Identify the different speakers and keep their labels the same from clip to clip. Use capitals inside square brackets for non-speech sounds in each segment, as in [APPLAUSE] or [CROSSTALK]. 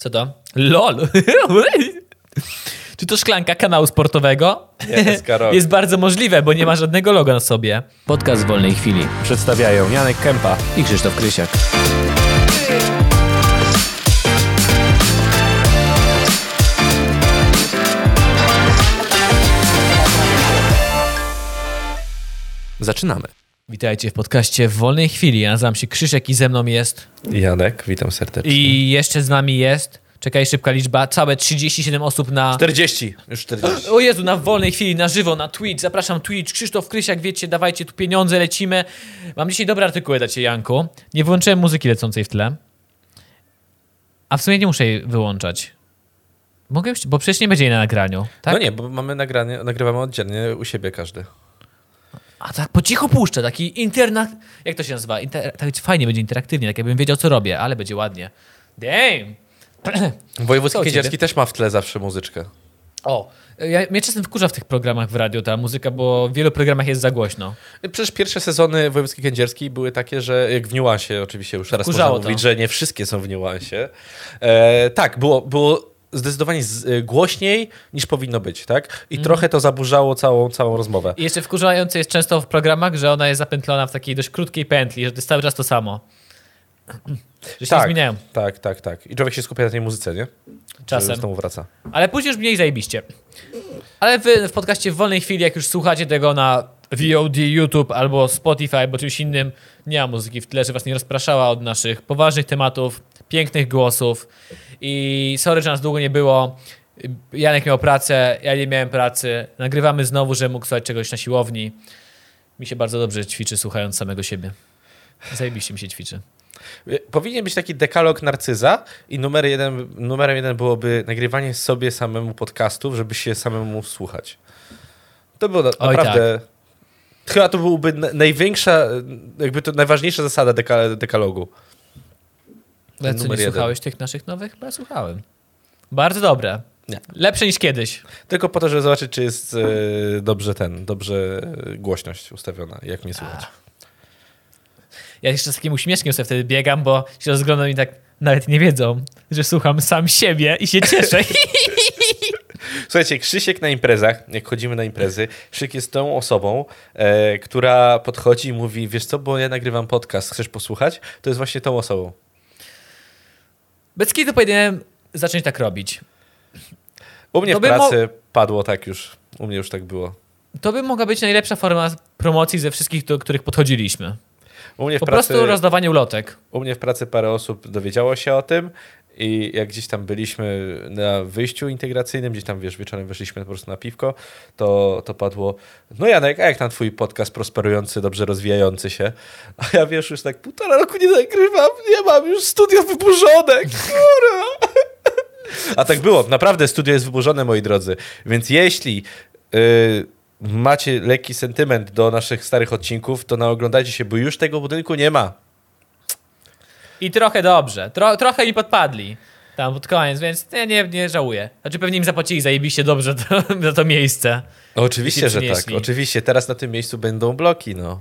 Speaker 1: Co to? LOL. [LAUGHS] Czy to szklanka kanału sportowego?
Speaker 2: Nie, SK [LAUGHS]
Speaker 1: Jest bardzo możliwe, bo nie ma żadnego logo na sobie.
Speaker 3: Podcast w wolnej chwili.
Speaker 2: Przedstawiają Janek Kępa.
Speaker 3: I Krzysztof Krysiak.
Speaker 2: Zaczynamy.
Speaker 1: Witajcie w podcaście w wolnej chwili. Ja nazywam się Krzysiek i ze mną jest...
Speaker 2: Janek, witam serdecznie.
Speaker 1: I jeszcze z nami jest... Czekaj, szybka liczba. Całe 37 osób na...
Speaker 2: 40, już 40.
Speaker 1: O Jezu, na wolnej chwili, na żywo, na Twitch. Zapraszam Twitch. Krzysztof Krysiak, wiecie, dawajcie tu pieniądze, lecimy. Mam dzisiaj dobre artykuły dla ciebie, Janku. Nie wyłączyłem muzyki lecącej w tle. A w sumie nie muszę jej wyłączać. Mogę, już- bo przecież nie będzie jej na nagraniu, tak?
Speaker 2: No nie, bo mamy nagranie, nagrywamy oddzielnie u siebie każdy.
Speaker 1: A tak po cichu puszczę, taki interna... Jak to się nazywa? Inter... Tak fajnie będzie interaktywnie, tak jakbym wiedział, co robię, ale będzie ładnie. Damn! [CLEARS THROAT]
Speaker 2: Wojewódzki? Kędzierski też ma w tle zawsze muzyczkę.
Speaker 1: O, ja, mnie czasem wkurza w tych programach w radio ta muzyka, bo w wielu programach jest za głośno.
Speaker 2: Przecież pierwsze sezony Wojewódzki Kędzierski były takie, że jak w niuansie, oczywiście już teraz
Speaker 1: Wkurzało
Speaker 2: można
Speaker 1: to.
Speaker 2: mówić, że nie wszystkie są w niuansie. E, tak, było, było zdecydowanie z, e, głośniej niż powinno być, tak? I trochę to zaburzało całą, całą rozmowę.
Speaker 1: I jeszcze wkurzające jest często w programach, że ona jest zapętlona w takiej dość krótkiej pętli, że to jest cały czas to samo. [CLEARS THROAT] Że się
Speaker 2: tak,
Speaker 1: zmieniają
Speaker 2: tak, tak, tak. I człowiek się skupia na tej muzyce, nie? Że
Speaker 1: czasem.
Speaker 2: znowu wraca.
Speaker 1: Ale później już mniej zajebiście. Ale wy w podcaście w wolnej chwili, jak już słuchacie tego na VOD, YouTube albo Spotify, albo czymś innym, nie ma muzyki w tle, że was nie rozpraszała od naszych poważnych tematów, pięknych głosów. I sorry, że nas długo nie było. Janek miał pracę, ja nie miałem pracy. Nagrywamy znowu, że mógł słuchać czegoś na siłowni. Mi się bardzo dobrze ćwiczy, słuchając samego siebie. Zajebiście mi się ćwiczy.
Speaker 2: Powinien być taki dekalog narcyza i numer jeden, numerem jeden byłoby nagrywanie sobie samemu podcastów, żeby się samemu słuchać. To było na,
Speaker 1: Oj,
Speaker 2: naprawdę... Chyba to byłby na- największa, jakby to najważniejsza zasada deka, dekalogu.
Speaker 1: Ale co, nie
Speaker 2: jeden.
Speaker 1: słuchałeś tych naszych nowych? Bo ja słuchałem. Bardzo dobre.
Speaker 2: Nie.
Speaker 1: Lepsze niż kiedyś.
Speaker 2: Tylko po to, żeby zobaczyć, czy jest e, dobrze ten, dobrze e, głośność ustawiona, jak mnie słuchać.
Speaker 1: Ja jeszcze z takim uśmieszkiem sobie wtedy biegam, bo się rozglądam i tak nawet nie wiedzą, że słucham sam siebie i się cieszę. [LAUGHS]
Speaker 2: Słuchajcie, Krzysiek na imprezach, jak chodzimy na imprezy, Krzysiek jest tą osobą, e, która podchodzi i mówi, wiesz co, bo ja nagrywam podcast, chcesz posłuchać? To jest właśnie tą osobą.
Speaker 1: Bez kiedy powinienem zacząć tak robić.
Speaker 2: U mnie
Speaker 1: To
Speaker 2: w pracy padło tak już, u mnie już tak było.
Speaker 1: To by mogła być najlepsza forma promocji ze wszystkich, do których podchodziliśmy.
Speaker 2: U mnie w,
Speaker 1: Po
Speaker 2: pracy,
Speaker 1: prostu rozdawanie ulotek.
Speaker 2: u mnie w pracy parę osób dowiedziało się o tym i jak gdzieś tam byliśmy na wyjściu integracyjnym, gdzieś tam, wiesz, wieczorem weszliśmy po prostu na piwko, to, to padło, no Janek, a jak tam twój podcast prosperujący, dobrze rozwijający się? A ja, wiesz, już tak półtora roku nie nagrywam, nie mam już studio wyburzone, kurwa. A tak było, naprawdę studio jest wyburzone, moi drodzy, więc jeśli... Yy, Macie lekki sentyment do naszych starych odcinków, to naoglądajcie się, bo już tego budynku nie ma.
Speaker 1: I trochę dobrze. Tro, trochę mi podpadli tam pod koniec, więc ja nie, nie żałuję. Znaczy pewnie im zapłacili zajebiście dobrze to, [LAUGHS] za to miejsce.
Speaker 2: Oczywiście,
Speaker 1: się
Speaker 2: że tak. Oczywiście, teraz na tym miejscu będą bloki, no.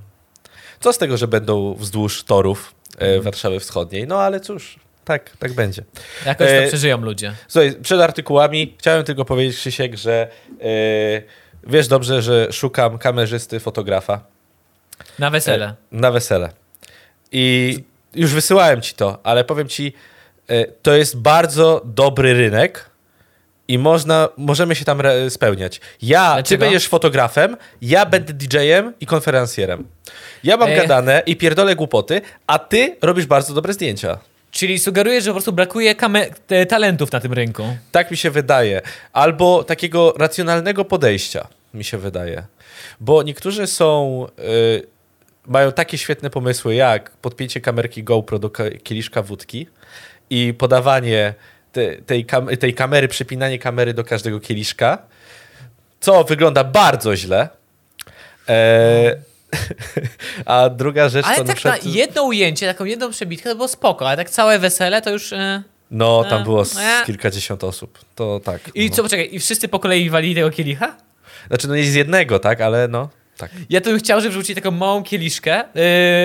Speaker 2: Co z tego, że będą wzdłuż torów e, Warszawy Wschodniej? No ale cóż, tak, tak będzie.
Speaker 1: Jakoś to
Speaker 2: E,
Speaker 1: przeżyją ludzie.
Speaker 2: Słuchaj, przed artykułami chciałem tylko powiedzieć, Krzysiek, że e, wiesz dobrze, że szukam kamerzysty, fotografa
Speaker 1: Na wesele.
Speaker 2: e, na wesele. I już wysyłałem ci to, ale powiem ci, e, to jest bardzo dobry rynek i można, możemy się tam spełniać. Ja, ty będziesz fotografem, ja będę DJ-em i konferencjerem. Ja mam
Speaker 1: E.
Speaker 2: gadane i pierdolę głupoty, a ty robisz bardzo dobre zdjęcia.
Speaker 1: Czyli sugerujesz, że po prostu brakuje talentów na tym rynku.
Speaker 2: Tak mi się wydaje. Albo takiego racjonalnego podejścia, mi się wydaje. Bo niektórzy są. y, mają takie świetne pomysły, jak podpięcie kamerki GoPro do ka- kieliszka wódki i podawanie te, tej, kam- tej kamery, przypinanie kamery do każdego kieliszka, co wygląda bardzo źle. E, [LAUGHS] a druga rzecz
Speaker 1: Ale
Speaker 2: to na
Speaker 1: tak
Speaker 2: przykład...
Speaker 1: na jedno ujęcie, taką jedną przebitkę to było spoko, ale tak całe wesele to już... Yy...
Speaker 2: No, tam
Speaker 1: E,
Speaker 2: było z
Speaker 1: e.
Speaker 2: kilkadziesiąt osób. To tak.
Speaker 1: I
Speaker 2: no.
Speaker 1: co, poczekaj, i wszyscy po kolei walili tego kielicha?
Speaker 2: Znaczy, no nie z jednego, tak, ale no, tak.
Speaker 1: Ja to bym chciał, żeby wrzucili taką małą kieliszkę,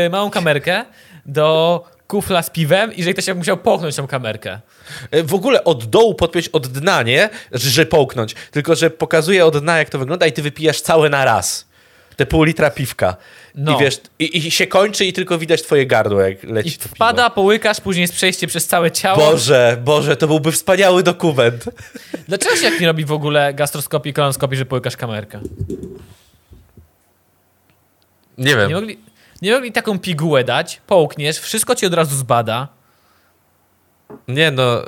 Speaker 1: yy, małą kamerkę do kufla z piwem i że ktoś musiał połknąć tą kamerkę.
Speaker 2: E, W ogóle od dołu podpiąć od dna, nie? Że, połknąć. Tylko, że pokazuje od dna, jak to wygląda i ty wypijasz całe na raz. Te pół litra piwka.
Speaker 1: No.
Speaker 2: I wiesz, i, i się kończy i tylko widać twoje gardło, jak
Speaker 1: I
Speaker 2: leci to
Speaker 1: wpada, połykasz, później jest przejście przez całe ciało.
Speaker 2: Boże, Boże, to byłby wspaniały dokument.
Speaker 1: Dlaczego się jak nie robi w ogóle gastroskopii, kolonoskopii, że połykasz kamerkę?
Speaker 2: Nie wiem.
Speaker 1: Nie mogli, nie mogli taką pigułę dać, połkniesz, wszystko ci od razu zbada.
Speaker 2: Nie no,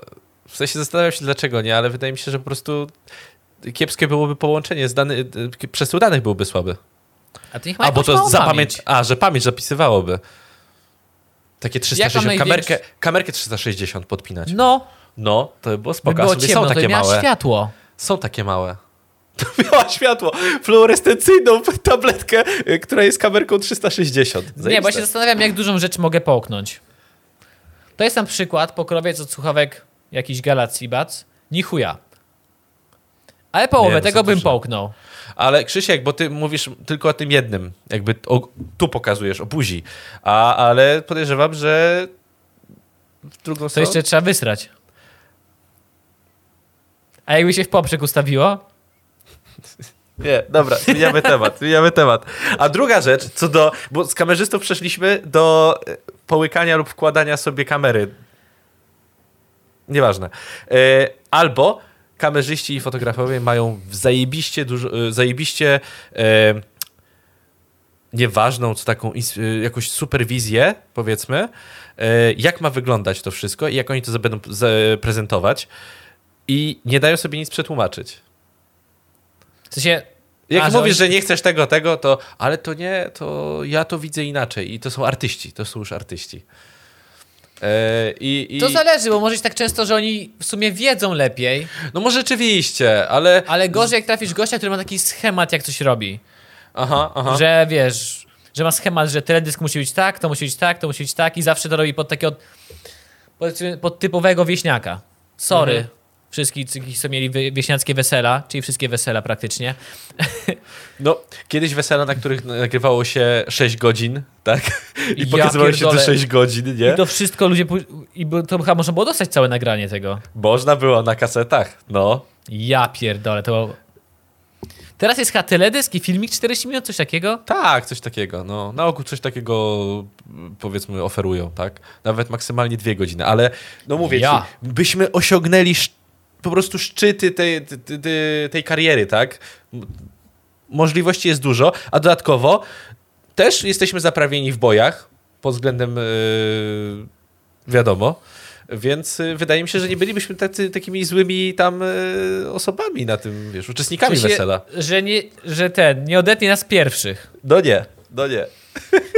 Speaker 2: w sensie zastanawiam się dlaczego nie, ale wydaje mi się, że po prostu kiepskie byłoby połączenie z dany, y, przesył danych byłby słaby.
Speaker 1: A ty niech
Speaker 2: A, bo to zapamięć...
Speaker 1: pamięć.
Speaker 2: A, że pamięć zapisywałoby. Takie 360,
Speaker 1: największy-
Speaker 2: kamerkę, kamerkę 360 podpinać.
Speaker 1: No,
Speaker 2: No, to by było
Speaker 1: by
Speaker 2: spoko. A
Speaker 1: było ciemno,
Speaker 2: są
Speaker 1: to
Speaker 2: takie
Speaker 1: miała
Speaker 2: małe.
Speaker 1: światło.
Speaker 2: Są takie małe. [LAUGHS] To miała światło, fluorescencyjną tabletkę, y, która jest kamerką 360.
Speaker 1: Nie, bo się zastanawiam, jak dużą rzecz mogę połknąć. To jest na przykład pokrowiec od słuchawek jakiś Galaxy Buds. Ni chuja. Ale połowę
Speaker 2: Nie, no
Speaker 1: tego bym połknął.
Speaker 2: Ale Krzysiek, bo ty mówisz tylko o tym jednym, jakby o, tu pokazujesz, o buzi, a, ale podejrzewam, że w drugą
Speaker 1: To
Speaker 2: stronę...
Speaker 1: jeszcze trzeba wysrać. A jakby się w poprzek ustawiło?
Speaker 2: Nie, dobra, zmieniamy temat, zmieniamy temat. A druga rzecz, co do, bo z kamerzystów przeszliśmy do e, połykania lub wkładania sobie kamery. Nieważne. E, Albo kamerzyści i fotografowie mają zajebiście dużo, e, zajebiście nieważną, co taką jakąś superwizję, powiedzmy, jak ma wyglądać to wszystko i jak oni to będą prezentować i nie dają sobie nic przetłumaczyć.
Speaker 1: W sensie...
Speaker 2: Jak
Speaker 1: A, że
Speaker 2: mówisz,
Speaker 1: oni-
Speaker 2: że nie chcesz tego, tego, to ale to nie, to ja to widzę inaczej. I to są artyści, to są już artyści. E, i, i,
Speaker 1: To zależy, bo może być tak często, że oni w sumie wiedzą lepiej,
Speaker 2: No może rzeczywiście, ale...
Speaker 1: ale gorzej jak trafisz gościa, który ma taki schemat, jak coś robi.
Speaker 2: Aha, aha.
Speaker 1: Że wiesz, że ma schemat, że teledysk musi być tak, to musi być tak, to musi być tak i zawsze to robi pod takiego pod, pod typowego wieśniaka. Sorry.
Speaker 2: Mhm.
Speaker 1: Wszystkich, co mieli wieśniackie wesela, czyli wszystkie wesela praktycznie.
Speaker 2: No, kiedyś wesela, na których nagrywało się 6 godzin, tak? I
Speaker 1: Ja
Speaker 2: pokazywało się te
Speaker 1: pierdolę.
Speaker 2: 6 godzin, nie?
Speaker 1: I to wszystko ludzie... I to chyba można było dostać całe nagranie tego.
Speaker 2: Można było na kasetach, no.
Speaker 1: Ja pierdolę, to... Teraz jest chyba teledysk i filmik 40 minut, coś takiego?
Speaker 2: Tak, coś takiego, no. Na ogół coś takiego, powiedzmy, oferują, tak? Nawet maksymalnie dwie godziny, ale no mówię
Speaker 1: Ja.
Speaker 2: ci, byśmy osiągnęli po prostu szczyty tej, tej, tej, kariery, tak? Możliwości jest dużo, a dodatkowo też jesteśmy zaprawieni w bojach pod względem yy, wiadomo, więc y, wydaje mi się, że nie bylibyśmy tacy, takimi złymi tam y, osobami na tym, wiesz, uczestnikami
Speaker 1: sensie,
Speaker 2: wesela.
Speaker 1: Że, nie, że ten, nie odetnie nas pierwszych.
Speaker 2: No nie, no nie.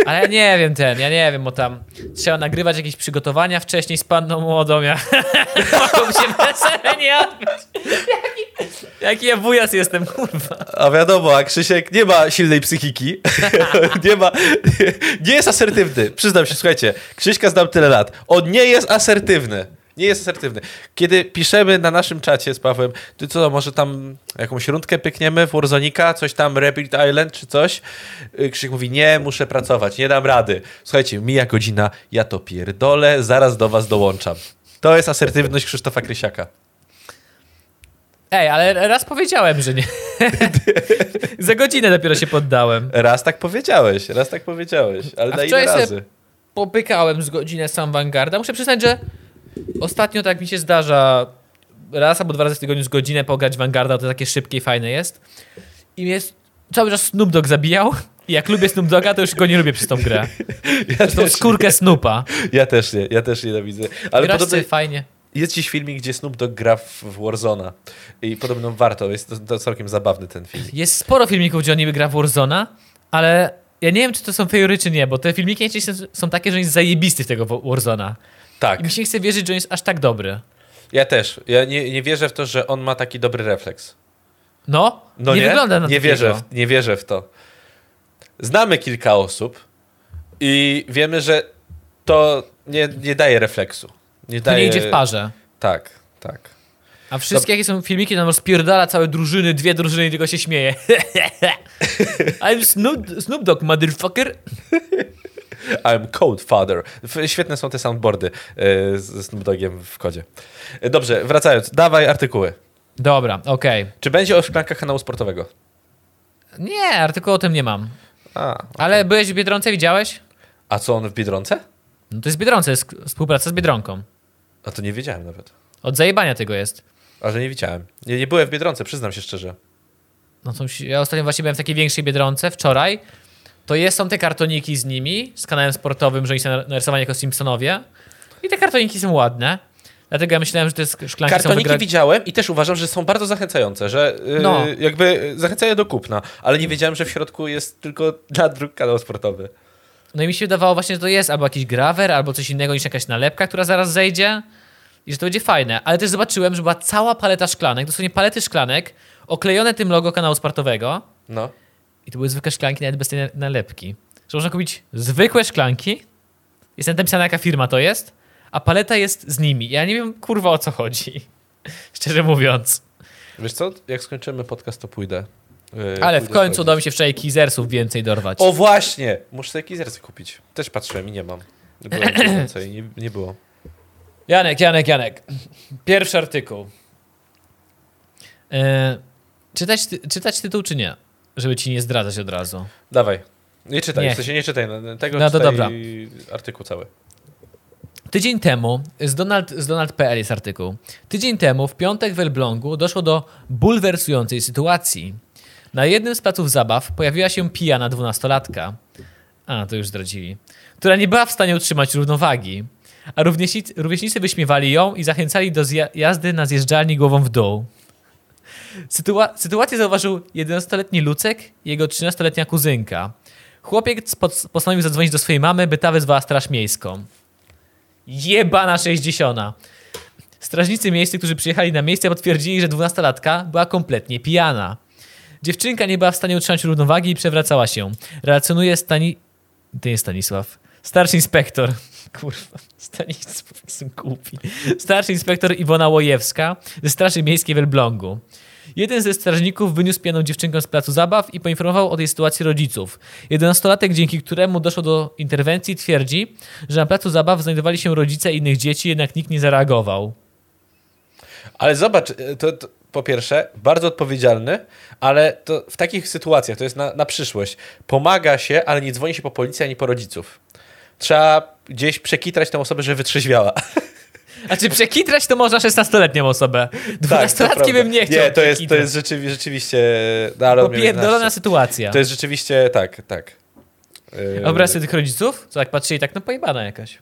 Speaker 1: Ale ja nie wiem ten, ja nie wiem, bo tam trzeba nagrywać jakieś przygotowania wcześniej z panną młodą, ja [LAUGHS] mogą się wesele nie odbyć. Jaki, jaki ja wujas jestem, kurwa.
Speaker 2: A wiadomo, a Krzysiek nie ma silnej psychiki. [LAUGHS] nie ma. Nie jest asertywny. Przyznam się, słuchajcie, Krzyśka znam tyle lat. On nie jest asertywny. Nie jest asertywny. Kiedy piszemy na naszym czacie z Pawłem, ty co, może tam jakąś rundkę pykniemy w Warzonika, coś tam Rapid Island czy coś? Y, Krzysiek mówi, nie, muszę pracować, nie dam rady. Słuchajcie, mija godzina, ja to pierdolę, zaraz do was dołączam. To jest asertywność Krzysztofa Krysiaka.
Speaker 1: Ej, ale raz powiedziałem, że nie. [LAUGHS] Za godzinę dopiero się poddałem.
Speaker 2: Raz tak powiedziałeś, raz tak powiedziałeś, ale
Speaker 1: A
Speaker 2: na ile razy?
Speaker 1: Popykałem z godzinę sam Vanguarda. Muszę przyznać, że ostatnio tak mi się zdarza raz albo dwa razy w tygodniu z godzinę pograć Vanguarda, to takie szybkie i fajne jest. I jest cały czas Snoop Dogg zabijał. I jak lubię Snoop Dogga, to już go nie lubię przez tą grę.
Speaker 2: Ja
Speaker 1: Przez tą skórkę Snoopa.
Speaker 2: Ja też nie, ja też nienawidzę. Ale
Speaker 1: Grasz
Speaker 2: podobno
Speaker 1: fajnie.
Speaker 2: jest dziś filmik, gdzie Snoop Dogg gra w Warzona i podobno warto, jest to, to całkiem zabawny ten film.
Speaker 1: Jest sporo filmików, gdzie on niby gra w Warzona, ale ja nie wiem, czy to są fajory, czy nie, bo te filmiki są- takie, że jest zajebisty w tego Warzona.
Speaker 2: Tak,
Speaker 1: I mi się chce wierzyć, że on jest aż tak dobry.
Speaker 2: ja też. Ja nie, nie wierzę w to, że on ma taki dobry refleks.
Speaker 1: No,
Speaker 2: No
Speaker 1: nie,
Speaker 2: nie,
Speaker 1: wygląda na
Speaker 2: nie
Speaker 1: takiego.
Speaker 2: wierzę, w, nie wierzę w to. Znamy kilka osób i wiemy, że to nie, nie daje refleksu. Nie
Speaker 1: To
Speaker 2: daje...
Speaker 1: nie idzie w parze.
Speaker 2: Tak, tak.
Speaker 1: A wszystkie jakie są filmiki, tam rozpierdala całe drużyny, dwie drużyny i tylko się śmieje. [LAUGHS] I'm Snoop, Snoop Dogg, motherfucker. [LAUGHS]
Speaker 2: I'm Code Father. Świetne są te soundboardy e, ze Snoop Doggiem w kodzie. E, Dobrze, wracając. Dawaj artykuły.
Speaker 1: Dobra, okej.
Speaker 2: Czy będzie o szklankach kanału sportowego?
Speaker 1: Nie, artykułu o tym nie mam.
Speaker 2: A,
Speaker 1: Ale byłeś w Biedronce, widziałeś?
Speaker 2: a co on w Biedronce?
Speaker 1: No to jest Biedronce, jest współpraca z Biedronką.
Speaker 2: A to nie wiedziałem nawet.
Speaker 1: Od zajebania tego jest.
Speaker 2: A że nie widziałem. Nie, nie byłem w Biedronce, przyznam się szczerze.
Speaker 1: No to ja ostatnio właśnie byłem w takiej większej Biedronce, wczoraj. To jest, są te kartoniki z nimi, z kanałem sportowym, że oni są narysowani jako Simpsonowie. I te kartoniki są ładne. Dlatego ja myślałem, że te szklanki
Speaker 2: Kartoniki
Speaker 1: wygra...
Speaker 2: widziałem i też uważam, że są bardzo zachęcające, że yy,
Speaker 1: No.
Speaker 2: jakby zachęcają do kupna, ale nie wiedziałem, że w środku jest tylko nadruk kanał sportowy.
Speaker 1: No i mi się wydawało właśnie, że to jest albo jakiś grawer, albo coś innego niż jakaś nalepka, która zaraz zejdzie i że to będzie fajne. Ale też zobaczyłem, że była cała paleta szklanek, dosłownie palety szklanek, oklejone tym logo kanału sportowego
Speaker 2: No.
Speaker 1: I to były zwykłe szklanki nawet bez tej na- nalepki. Że można kupić zwykłe szklanki, jest napisana jaka firma to jest, a paleta jest z nimi. Ja nie wiem kurwa o co chodzi. [LAUGHS] Szczerze mówiąc.
Speaker 2: Wiesz co, jak skończymy podcast, to pójdę. yy,
Speaker 1: Ale w końcu udało
Speaker 2: sprawdzić.
Speaker 1: mi się wczoraj kizersów więcej dorwać.
Speaker 2: O właśnie! Muszę sobie kizersy kupić. Też patrzyłem i nie mam. [CLEARS THROAT] Nie, nie było.
Speaker 1: Janek, Janek, Janek. Pierwszy artykuł. E, czytać, czytać tytuł czy nie? Żeby ci nie zdradzać od razu.
Speaker 2: Dawaj. Nie czytaj,
Speaker 1: Nie.
Speaker 2: w sensie nie czytaj no, tego,
Speaker 1: No to
Speaker 2: czytaj
Speaker 1: dobra.
Speaker 2: artykuł cały.
Speaker 1: Tydzień temu, z Donald, z Donald.pl jest artykuł. Tydzień temu, w piątek w Elblągu, doszło do bulwersującej sytuacji. Na jednym z placów zabaw pojawiła się pijana dwunastolatka. A, to już zdradzili. Która nie była w stanie utrzymać równowagi. A rówieśnicy, rówieśnicy wyśmiewali ją i zachęcali do jazdy na zjeżdżalni głową w dół. Sytua- sytuację zauważył 11-letni Lucek i jego 13-letnia kuzynka. Chłopiec postanowił zadzwonić do swojej mamy, by ta wezwała straż miejską. Jebana 60. Strażnicy miejscy, którzy przyjechali na miejsce, potwierdzili, że 12-latka była kompletnie pijana. Dziewczynka nie była w stanie utrzymać równowagi i przewracała się. Relacjonuje Stani... To nie Stanisław. Starszy inspektor. [LAUGHS] Kurwa, Stanisław, jestem głupi. Starszy inspektor Iwona Łojewska ze Straży Miejskiej w Elblągu. Jeden ze strażników wyniósł pijaną dziewczynkę z placu zabaw i poinformował o tej sytuacji rodziców. Jedenastolatek, dzięki któremu doszło do interwencji, twierdzi, że na placu zabaw znajdowali się rodzice innych dzieci, jednak nikt nie zareagował.
Speaker 2: Ale zobacz, e, to, to po pierwsze, bardzo odpowiedzialny, ale to w takich sytuacjach, to jest na, na przyszłość, pomaga się, ale nie dzwoni się po policję ani po rodziców. Trzeba gdzieś przekitrać tę osobę, że wytrzeźwiała. [LAUGHS]
Speaker 1: A czy przekitrać to można 16-letnią osobę?
Speaker 2: Tak, to
Speaker 1: Dwunastolatki
Speaker 2: prawda.
Speaker 1: bym nie chciał
Speaker 2: Nie, to jest, to jest rzeczywi- rzeczywiście... No, ale on miał
Speaker 1: Popierdolona
Speaker 2: 11.
Speaker 1: sytuacja.
Speaker 2: To jest rzeczywiście, tak, tak. Yy,
Speaker 1: sobie tych rodziców, co tak patrzyli, tak no pojebana jakaś.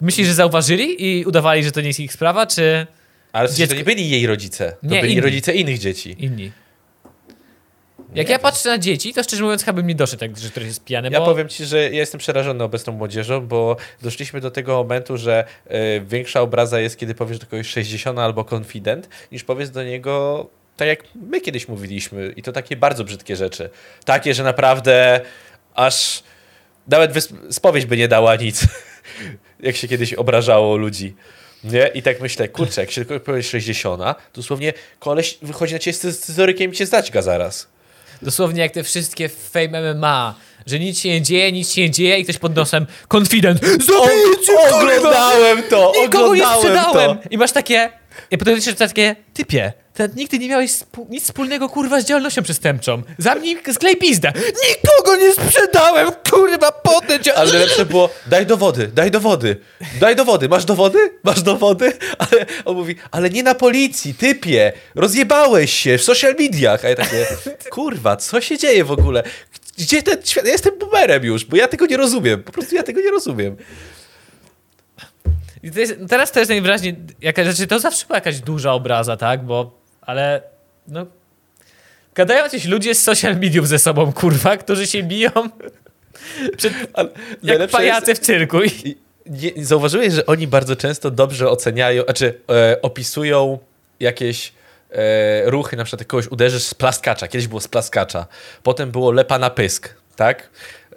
Speaker 1: Myślisz, że zauważyli i udawali, że to nie jest ich sprawa, czy
Speaker 2: Ale sensie to
Speaker 1: dziecko-
Speaker 2: nie byli jej rodzice, to
Speaker 1: Nie,
Speaker 2: byli
Speaker 1: inni.
Speaker 2: rodzice innych dzieci.
Speaker 1: inni? Jak ja patrzę na dzieci, to szczerze mówiąc chyba bym nie doszedł, tak, że ktoś jest pijany,
Speaker 2: Ja
Speaker 1: bo...
Speaker 2: powiem ci, że ja jestem przerażony obecną młodzieżą, bo doszliśmy do tego momentu, że y, większa obraza jest, kiedy powiesz do kogoś 60 albo konfident, niż powiesz do niego tak jak my kiedyś mówiliśmy i to takie bardzo brzydkie rzeczy. Takie, że naprawdę aż nawet wysp- spowiedź by nie dała nic, [LAUGHS] jak się kiedyś obrażało ludzi. Nie? I tak myślę, kurczę, jak się tylko powiesz 60, dosłownie koleś wychodzi na ciebie z scyzorykiem i cię zdać ga zaraz.
Speaker 1: Dosłownie jak te wszystkie fame MMA, że nic się nie dzieje, nic się nie dzieje i ktoś pod nosem confident. Zabijcie,
Speaker 2: Oglądałem to!
Speaker 1: Nikogo nie
Speaker 2: oglądałem
Speaker 1: sprzedałem!
Speaker 2: To.
Speaker 1: I masz takie... I potem jeszcze takie, typie, nigdy nie miałeś nic wspólnego, kurwa, z działalnością przestępczą. Zamknij, sklej pizdę. Nikogo nie sprzedałem, kurwa, potem cię...
Speaker 2: Ale najlepsze było, daj dowody, daj dowody, daj dowody, masz dowody? Masz dowody? [LAUGHS] Ale on mówi, ale nie na policji, typie, rozjebałeś się w social mediach. A ja takie, kurwa, co się dzieje w ogóle? Gdzie ten świat? Ja jestem boomerem już, bo ja tego nie rozumiem, po prostu ja tego nie rozumiem.
Speaker 1: I to jest, teraz to jest najwyraźniej jakaś, znaczy to zawsze była jakaś duża obraza, tak, bo, ale, no, gadają jacyś ludzie z social mediów ze sobą, kurwa, którzy się biją przed,
Speaker 2: Ale
Speaker 1: jak pajace w cyrku i
Speaker 2: nie, zauważyłeś, że oni bardzo często dobrze oceniają, znaczy e, opisują jakieś e, ruchy, na przykład kogoś uderzysz z plaskacza. Kiedyś było z plaskacza, potem było lepa na pysk, tak?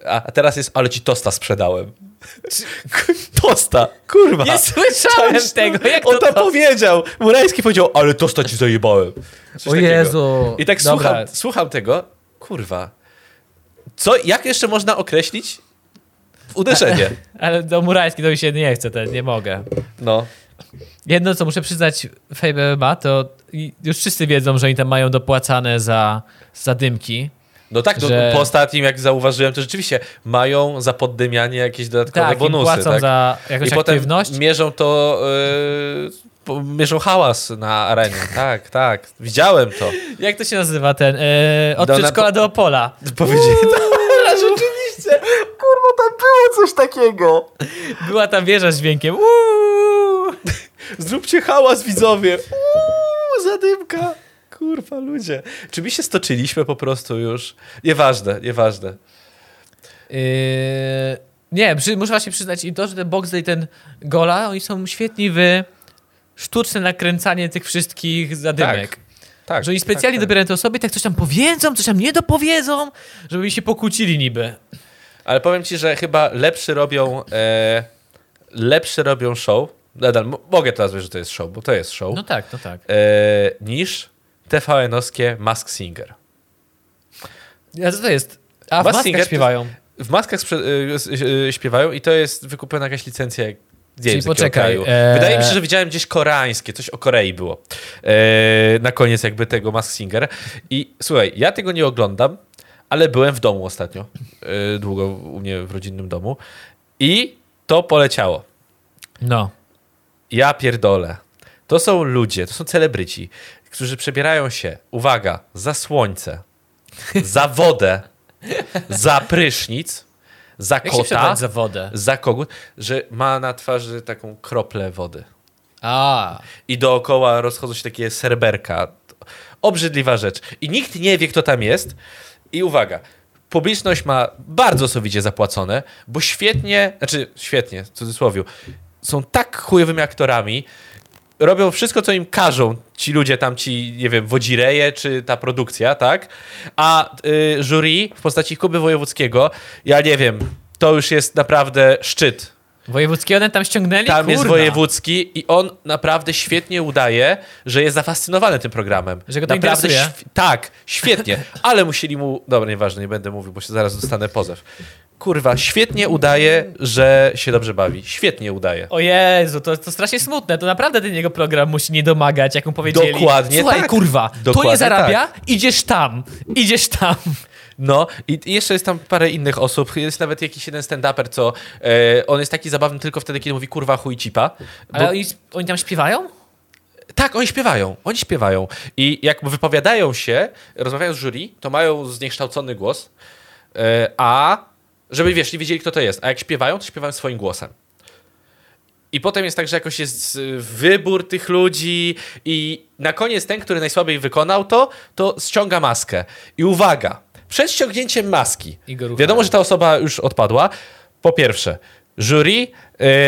Speaker 2: A, a teraz jest, ale ci tosta sprzedałem. Tosta, kurwa.
Speaker 1: nie słyszałem
Speaker 2: to?
Speaker 1: tego, jak
Speaker 2: On
Speaker 1: to,
Speaker 2: powiedział. Murajski powiedział, ale tosta ci zajebałem. Coś
Speaker 1: O
Speaker 2: takiego.
Speaker 1: Jezu.
Speaker 2: I tak słucham, słucham tego, kurwa. Co, jak jeszcze można określić uderzenie? [LAUGHS]
Speaker 1: Ale do murajski to mi się nie chce, ten, nie mogę.
Speaker 2: No.
Speaker 1: Jedno, co muszę przyznać Fame MMA, to już wszyscy wiedzą, że oni tam mają dopłacane za, za dymki.
Speaker 2: No tak, no,
Speaker 1: Że-
Speaker 2: po ostatnim, jak zauważyłem, to rzeczywiście mają za poddymianie jakieś dodatkowe
Speaker 1: Tak,
Speaker 2: bonusy.
Speaker 1: płacą
Speaker 2: tak?
Speaker 1: za jakąś
Speaker 2: I potem
Speaker 1: aktywność.
Speaker 2: mierzą to, yy, mierzą hałas na arenie. Tak, tak. Widziałem to.
Speaker 1: Jak to się nazywa ten? E, od
Speaker 2: Do-
Speaker 1: przedszkola do Opola.
Speaker 2: Powiedzieli Rzeczywiście. Kurwa, tam było coś takiego.
Speaker 1: Była tam wieża z dźwiękiem. Uuu! [LAUGHS]
Speaker 2: Zróbcie hałas, widzowie. Uuu, zadymka. Kurwa, ludzie. Czy my się stoczyliśmy po prostu już? Nieważne, nieważne.
Speaker 1: Yy, nie, przy, muszę właśnie przyznać i to, że ten Boxdel i ten Gola, oni są świetni w sztuczne nakręcanie tych wszystkich zadymek.
Speaker 2: Tak.
Speaker 1: Że oni specjalnie
Speaker 2: tak, tak.
Speaker 1: dobierają te osoby tak coś tam powiedzą, coś tam nie dopowiedzą, żeby mi się pokłócili niby.
Speaker 2: Ale powiem ci, że chyba lepszy robią e, lepszy robią show. Nadal mogę teraz powiedzieć, że to jest show, bo to jest show.
Speaker 1: No tak, no tak.
Speaker 2: E, niż TVN-owskie Mask Singer.
Speaker 1: A co to jest? A w
Speaker 2: Mask
Speaker 1: maskach
Speaker 2: Singer
Speaker 1: śpiewają.
Speaker 2: W maskach y, s- y, śpiewają i to jest wykupiona jakaś licencja nie
Speaker 1: Czyli poczekaj, e-
Speaker 2: Wydaje mi się, że widziałem gdzieś koreańskie, coś o Korei było. E, na koniec jakby tego Mask Singer. I słuchaj, ja tego nie oglądam, ale byłem w domu ostatnio. E, długo u mnie w rodzinnym domu. I to poleciało.
Speaker 1: No.
Speaker 2: Ja pierdolę. To są ludzie, to są celebryci, którzy przebierają się, uwaga, za słońce, za wodę, za prysznic, za kota,
Speaker 1: za wodę?
Speaker 2: za kogut, że ma na twarzy taką kroplę wody.
Speaker 1: A,
Speaker 2: I dookoła rozchodzą się takie serberka. Obrzydliwa rzecz. I nikt nie wie, kto tam jest. I uwaga, publiczność ma bardzo sowicie zapłacone, bo świetnie, znaczy świetnie, w cudzysłowie, są tak chujowymi aktorami, robią wszystko, co im każą ci ludzie tam, ci, nie wiem, wodzireje, czy ta produkcja, tak? A y, jury w postaci Kuby Wojewódzkiego, ja nie wiem, to już jest naprawdę szczyt
Speaker 1: wojewódzkie one tam ściągnęli?
Speaker 2: tam jest
Speaker 1: Kurna.
Speaker 2: wojewódzki i on naprawdę świetnie udaje, że jest zafascynowany tym programem.
Speaker 1: Że go to
Speaker 2: naprawdę
Speaker 1: interesuje.
Speaker 2: św- Tak, świetnie. Ale musieli mu... Dobra, nieważne, nie będę mówił, bo się zaraz dostanę pozew. Kurwa, świetnie udaje, że się dobrze bawi. Świetnie udaje.
Speaker 1: O Jezu, to, to strasznie smutne. To naprawdę ten jego program musi nie domagać, jak mu powiedzieli.
Speaker 2: Dokładnie
Speaker 1: Słuchaj,
Speaker 2: tak.
Speaker 1: kurwa, to
Speaker 2: Dokładnie
Speaker 1: nie zarabia, idziesz tam, idziesz tam.
Speaker 2: No i i jeszcze jest tam parę innych osób. Jest nawet jakiś jeden stand-uper, co... E, on jest taki zabawny tylko wtedy, kiedy mówi kurwa chuj cipa. Bo-
Speaker 1: Ale oni, oni tam śpiewają?
Speaker 2: Tak, oni śpiewają, oni śpiewają. I jak wypowiadają się, rozmawiają z jury, to mają zniekształcony głos, e, a żeby wiesz, nie wiedzieli, kto to jest. A jak śpiewają, to śpiewają swoim głosem. I potem jest tak, że jakoś jest y, wybór tych ludzi i na koniec ten, który najsłabiej wykonał to, to ściąga maskę. I uwaga, przed ściągnięciem maski, wiadomo, że ta osoba już odpadła. Po pierwsze, jury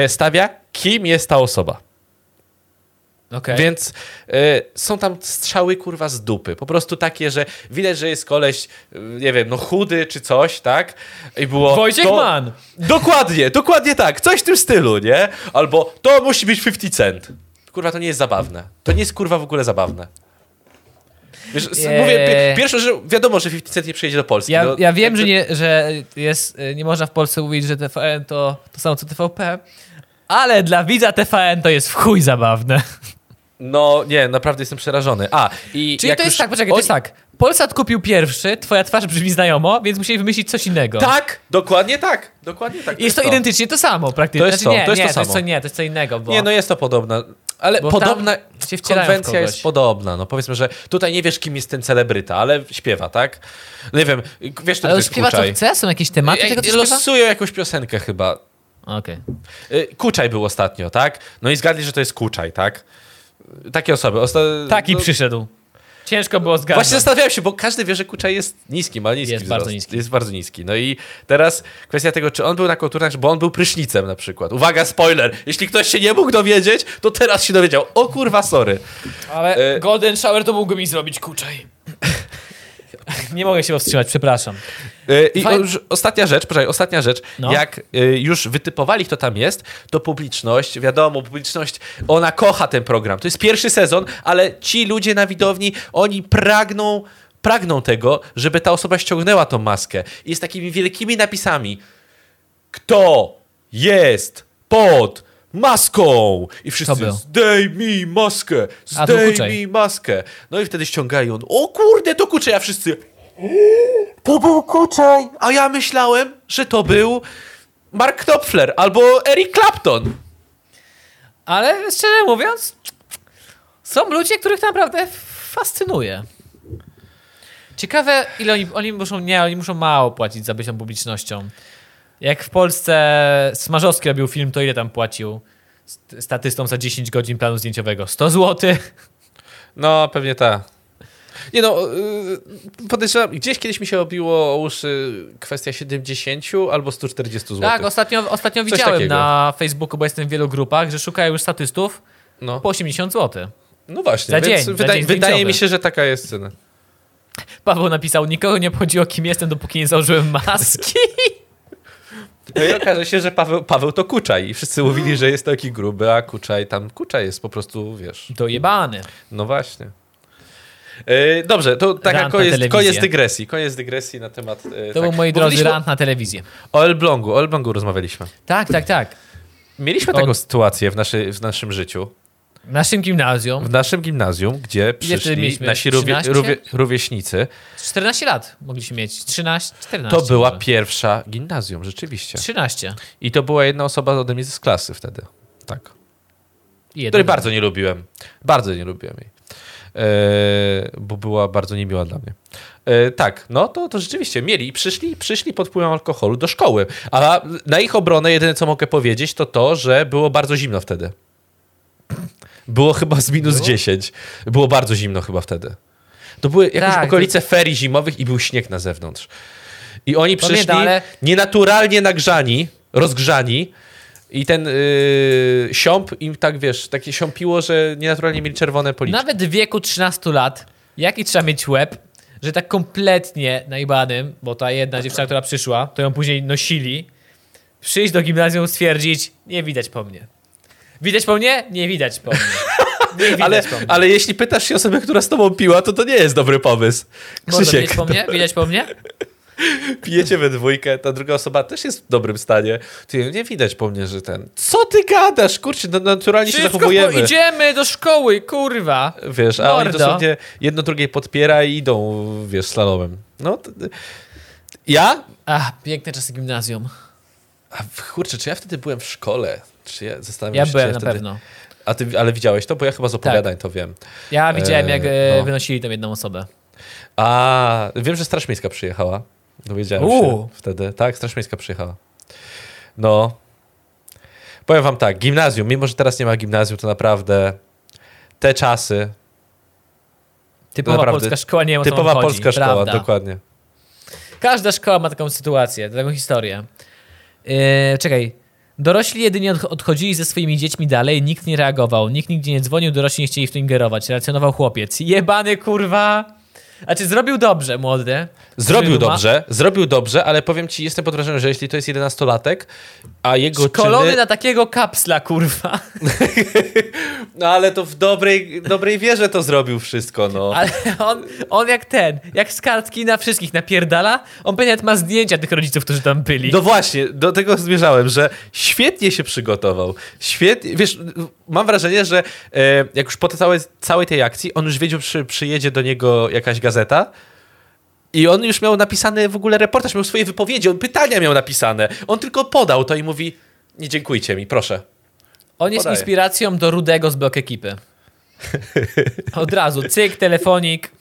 Speaker 2: y, stawia, kim jest ta osoba.
Speaker 1: Okej.
Speaker 2: Więc y, są tam strzały kurwa z dupy. Po prostu takie, że widać, że jest koleś, y, nie wiem, no chudy czy coś, tak? I było.
Speaker 1: Wojciech
Speaker 2: to...
Speaker 1: Mann.
Speaker 2: Dokładnie, dokładnie tak. Coś w tym stylu, nie? Albo to musi być 50 cent. Kurwa, to nie jest zabawne. To nie jest kurwa w ogóle zabawne. Wiesz,
Speaker 1: Nie.
Speaker 2: mówię, pi- pierwsze, że wiadomo, że 50 cent nie przyjedzie do Polski.
Speaker 1: Ja,
Speaker 2: no,
Speaker 1: ja wiem, że, nie, że jest, y, nie można w Polsce mówić, że TVN to to samo co TVP, ale dla widza TVN to jest w chuj zabawne.
Speaker 2: No nie, naprawdę jestem przerażony. A, i
Speaker 1: Czyli to jest tak, poczekaj, to jest tak. Polsat kupił pierwszy, twoja twarz brzmi znajomo, więc musieli wymyślić coś innego.
Speaker 2: Tak, dokładnie tak. Dokładnie tak.
Speaker 1: I jest to identycznie to samo praktycznie.
Speaker 2: To jest
Speaker 1: znaczy,
Speaker 2: to,
Speaker 1: nie,
Speaker 2: to jest
Speaker 1: nie,
Speaker 2: to
Speaker 1: to jest
Speaker 2: samo.
Speaker 1: co, nie, to jest co innego, bo...
Speaker 2: Nie, no jest to podobne. Ale
Speaker 1: Bo
Speaker 2: podobna konwencja jest podobna. No powiedzmy, że tutaj nie wiesz, kim jest ten celebryta, ale śpiewa, tak? No nie wiem, wiesz, to
Speaker 1: Ale śpiewa co chce? Są jakieś tematy tego, co śpiewa?
Speaker 2: Losują jakąś piosenkę chyba.
Speaker 1: Okej.
Speaker 2: Y, Kuczaj był ostatnio, tak? No i zgadli, że to jest Kuczaj, tak? Takie osoby. Osta...
Speaker 1: Taki
Speaker 2: no,
Speaker 1: przyszedł. Ciężko było zgadnąć.
Speaker 2: Właśnie zastanawiałem się, bo każdy wie, że Kuczaj jest niski, ma niski
Speaker 1: Jest
Speaker 2: wzrost.
Speaker 1: bardzo niski.
Speaker 2: Jest bardzo niski. No i teraz kwestia tego, czy on był na kulturach, bo on był prysznicem na przykład. Uwaga, spoiler! Jeśli ktoś się nie mógł dowiedzieć, to teraz się dowiedział. O kurwa, sorry.
Speaker 1: Ale
Speaker 2: E-
Speaker 1: Golden Shower to mógłby mi zrobić kuczaj. Nie mogę się powstrzymać, przepraszam.
Speaker 2: Y, I już ostatnia rzecz, poczekaj, ostatnia rzecz.
Speaker 1: No.
Speaker 2: Jak y, już wytypowali, kto tam jest, to publiczność, wiadomo, publiczność, ona kocha ten program. To jest pierwszy sezon, ale ci ludzie na widowni, oni pragną pragną tego, żeby ta osoba ściągnęła tą maskę. I jest takimi wielkimi napisami. Kto jest pod maską? I wszyscy, zdejmij maskę, zdejmij maskę. No i wtedy ściągają. O kurde, to Kuczej, a wszyscy... To był Kuczej! A ja myślałem, że to był Mark Knopfler albo Eric Clapton.
Speaker 1: Ale szczerze mówiąc, są ludzie, których naprawdę fascynuje. Ciekawe, ile oni, oni muszą, nie, oni muszą mało płacić za bycie publicznością. Jak w Polsce Smarzowski robił film, to ile tam płacił st- statystom za 10 godzin planu zdjęciowego? 100 zł?
Speaker 2: No, pewnie ta. Nie no, yy, podejrzewam, gdzieś kiedyś mi się obiło o uszy kwestia 70 albo 140 zł.
Speaker 1: Tak, ostatnio, ostatnio
Speaker 2: Coś
Speaker 1: widziałem
Speaker 2: takiego.
Speaker 1: na Facebooku, bo jestem w wielu grupach, że szukają już statystów
Speaker 2: no.
Speaker 1: po 80 zł.
Speaker 2: no właśnie,
Speaker 1: za dzień, za
Speaker 2: wydaje,
Speaker 1: dzień
Speaker 2: wydaje mi się, że taka jest cena.
Speaker 1: Paweł napisał, nikogo nie obchodziło kim jestem, dopóki nie założyłem maski. [LAUGHS]
Speaker 2: No i okaże się, że Paweł, Paweł to Kuczaj i wszyscy mówili, że jest taki gruby, a Kuczaj tam, Kuczaj jest po prostu, wiesz,
Speaker 1: Dojebany.
Speaker 2: no właśnie. Yy, dobrze, to taka
Speaker 1: Rant
Speaker 2: koniec, koniec dygresji. Koniec dygresji na temat. Yy,
Speaker 1: To
Speaker 2: tak.
Speaker 1: był, moi drodzy, rant na telewizję.
Speaker 2: O Elblągu, o Elblągu rozmawialiśmy.
Speaker 1: Tak, tak, tak.
Speaker 2: Mieliśmy taką sytuację w, naszy, w naszym życiu.
Speaker 1: W naszym gimnazjum
Speaker 2: W naszym gimnazjum, gdzie przyszli nasi rówie,
Speaker 1: 13?
Speaker 2: rówie, rówieśnicy,
Speaker 1: 14 lat mogliśmy mieć. 13, 14.
Speaker 2: to była
Speaker 1: może.
Speaker 2: pierwsza gimnazjum, rzeczywiście.
Speaker 1: 13.
Speaker 2: I to była jedna osoba ode mnie z klasy wtedy. Tak.
Speaker 1: I jedno.
Speaker 2: Której bardzo nie lubiłem. Bardzo nie lubiłem jej. E, bo była bardzo niemiła dla mnie. E, tak, no to, to rzeczywiście mieli. Przyszli, przyszli pod wpływem alkoholu do szkoły. A na ich obronę jedyne, co mogę powiedzieć, to to, że było bardzo zimno wtedy. Było chyba z minus
Speaker 1: Było?
Speaker 2: 10. Było bardzo zimno chyba wtedy. To były jakieś
Speaker 1: Tak,
Speaker 2: okolice ferii zimowych i był śnieg na zewnątrz. I oni przyszli
Speaker 1: ale-
Speaker 2: nienaturalnie nagrzani, rozgrzani i ten yy, siąp im tak, wiesz, takie siąpiło, że nienaturalnie mieli czerwone policzki.
Speaker 1: Nawet w wieku 13 lat, jaki trzeba mieć łeb, że tak kompletnie najbanym, bo ta jedna dziewczyna, która przyszła, to ją później nosili, przyjść do gimnazjum, stwierdzić, nie widać po mnie. Widać po mnie? Nie widać po mnie. [LAUGHS]
Speaker 2: Ale, ale jeśli pytasz się osobę, która z tobą piła, to to nie jest dobry pomysł. Krzysiek,
Speaker 1: widać po mnie? Widać po mnie? [LAUGHS]
Speaker 2: pijecie we dwójkę, ta druga osoba też jest w dobrym stanie. Ty, nie widać po mnie, że ten... Co ty gadasz? Kurczę, no, naturalnie się
Speaker 1: Wszystko
Speaker 2: zachowujemy.
Speaker 1: po, idziemy do szkoły, kurwa.
Speaker 2: Wiesz, a oni
Speaker 1: Mordo.
Speaker 2: dosłownie jedno drugie podpiera i idą, wiesz, slalomem. No, to, ja?
Speaker 1: Ach, piękne czasy gimnazjum.
Speaker 2: A, kurczę, czy ja wtedy byłem w szkole? Czy ja zastanawiam
Speaker 1: Ja
Speaker 2: się,
Speaker 1: byłem na
Speaker 2: wtedy...
Speaker 1: pewno.
Speaker 2: A ty, ale widziałeś to? Bo ja chyba z opowiadań to wiem.
Speaker 1: Ja widziałem, jak
Speaker 2: Eee,
Speaker 1: e,
Speaker 2: no.
Speaker 1: wynosili tam jedną osobę.
Speaker 2: A, wiem, że Straż Miejska przyjechała. Dowiedziałem
Speaker 1: Uuu.
Speaker 2: się wtedy. Tak, Straż Miejska przyjechała. No. Powiem wam tak, gimnazjum, mimo że teraz nie ma gimnazjum, to naprawdę te czasy,
Speaker 1: Typowa
Speaker 2: Naprawdę.
Speaker 1: polska szkoła, nie co
Speaker 2: typowa
Speaker 1: chodzi,
Speaker 2: polska szkoła,
Speaker 1: prawda.
Speaker 2: dokładnie.
Speaker 1: Każda szkoła ma taką sytuację, taką historię. Yy, czekaj. Dorośli jedynie odch- odchodzili ze swoimi dziećmi dalej, nikt nie reagował, nikt nigdzie nie dzwonił, dorośli nie chcieli w to ingerować. Relacjonował chłopiec. Jebany kurwa! A czy zrobił dobrze, młody?
Speaker 2: Zrobił dobrze, zrobił dobrze, ale powiem ci, jestem pod wrażeniem, że jeśli to jest 11-latek, a jego
Speaker 1: Szkolony
Speaker 2: czyny...
Speaker 1: na takiego kapsla, kurwa. [LAUGHS]
Speaker 2: No ale to w dobrej, dobrej wierze to zrobił wszystko, no.
Speaker 1: Ale on, on jak ten, jak z kartki na wszystkich napierdala, on pewnie ma zdjęcia tych rodziców, którzy tam byli.
Speaker 2: No właśnie, do tego zmierzałem, że świetnie się przygotował. Świetnie, wiesz, mam wrażenie, że e, jak już po całej, całej tej akcji, on już wiedział, że przyjedzie do niego jakaś gazeta i on już miał napisany w ogóle reportaż, miał swoje wypowiedzi, on pytania miał napisane. On tylko podał to i mówi, nie dziękujcie mi, proszę.
Speaker 1: On jest
Speaker 2: Podaję.
Speaker 1: inspiracją do Rudego z blok ekipy. [LAUGHS] Od razu, cyk, telefonik.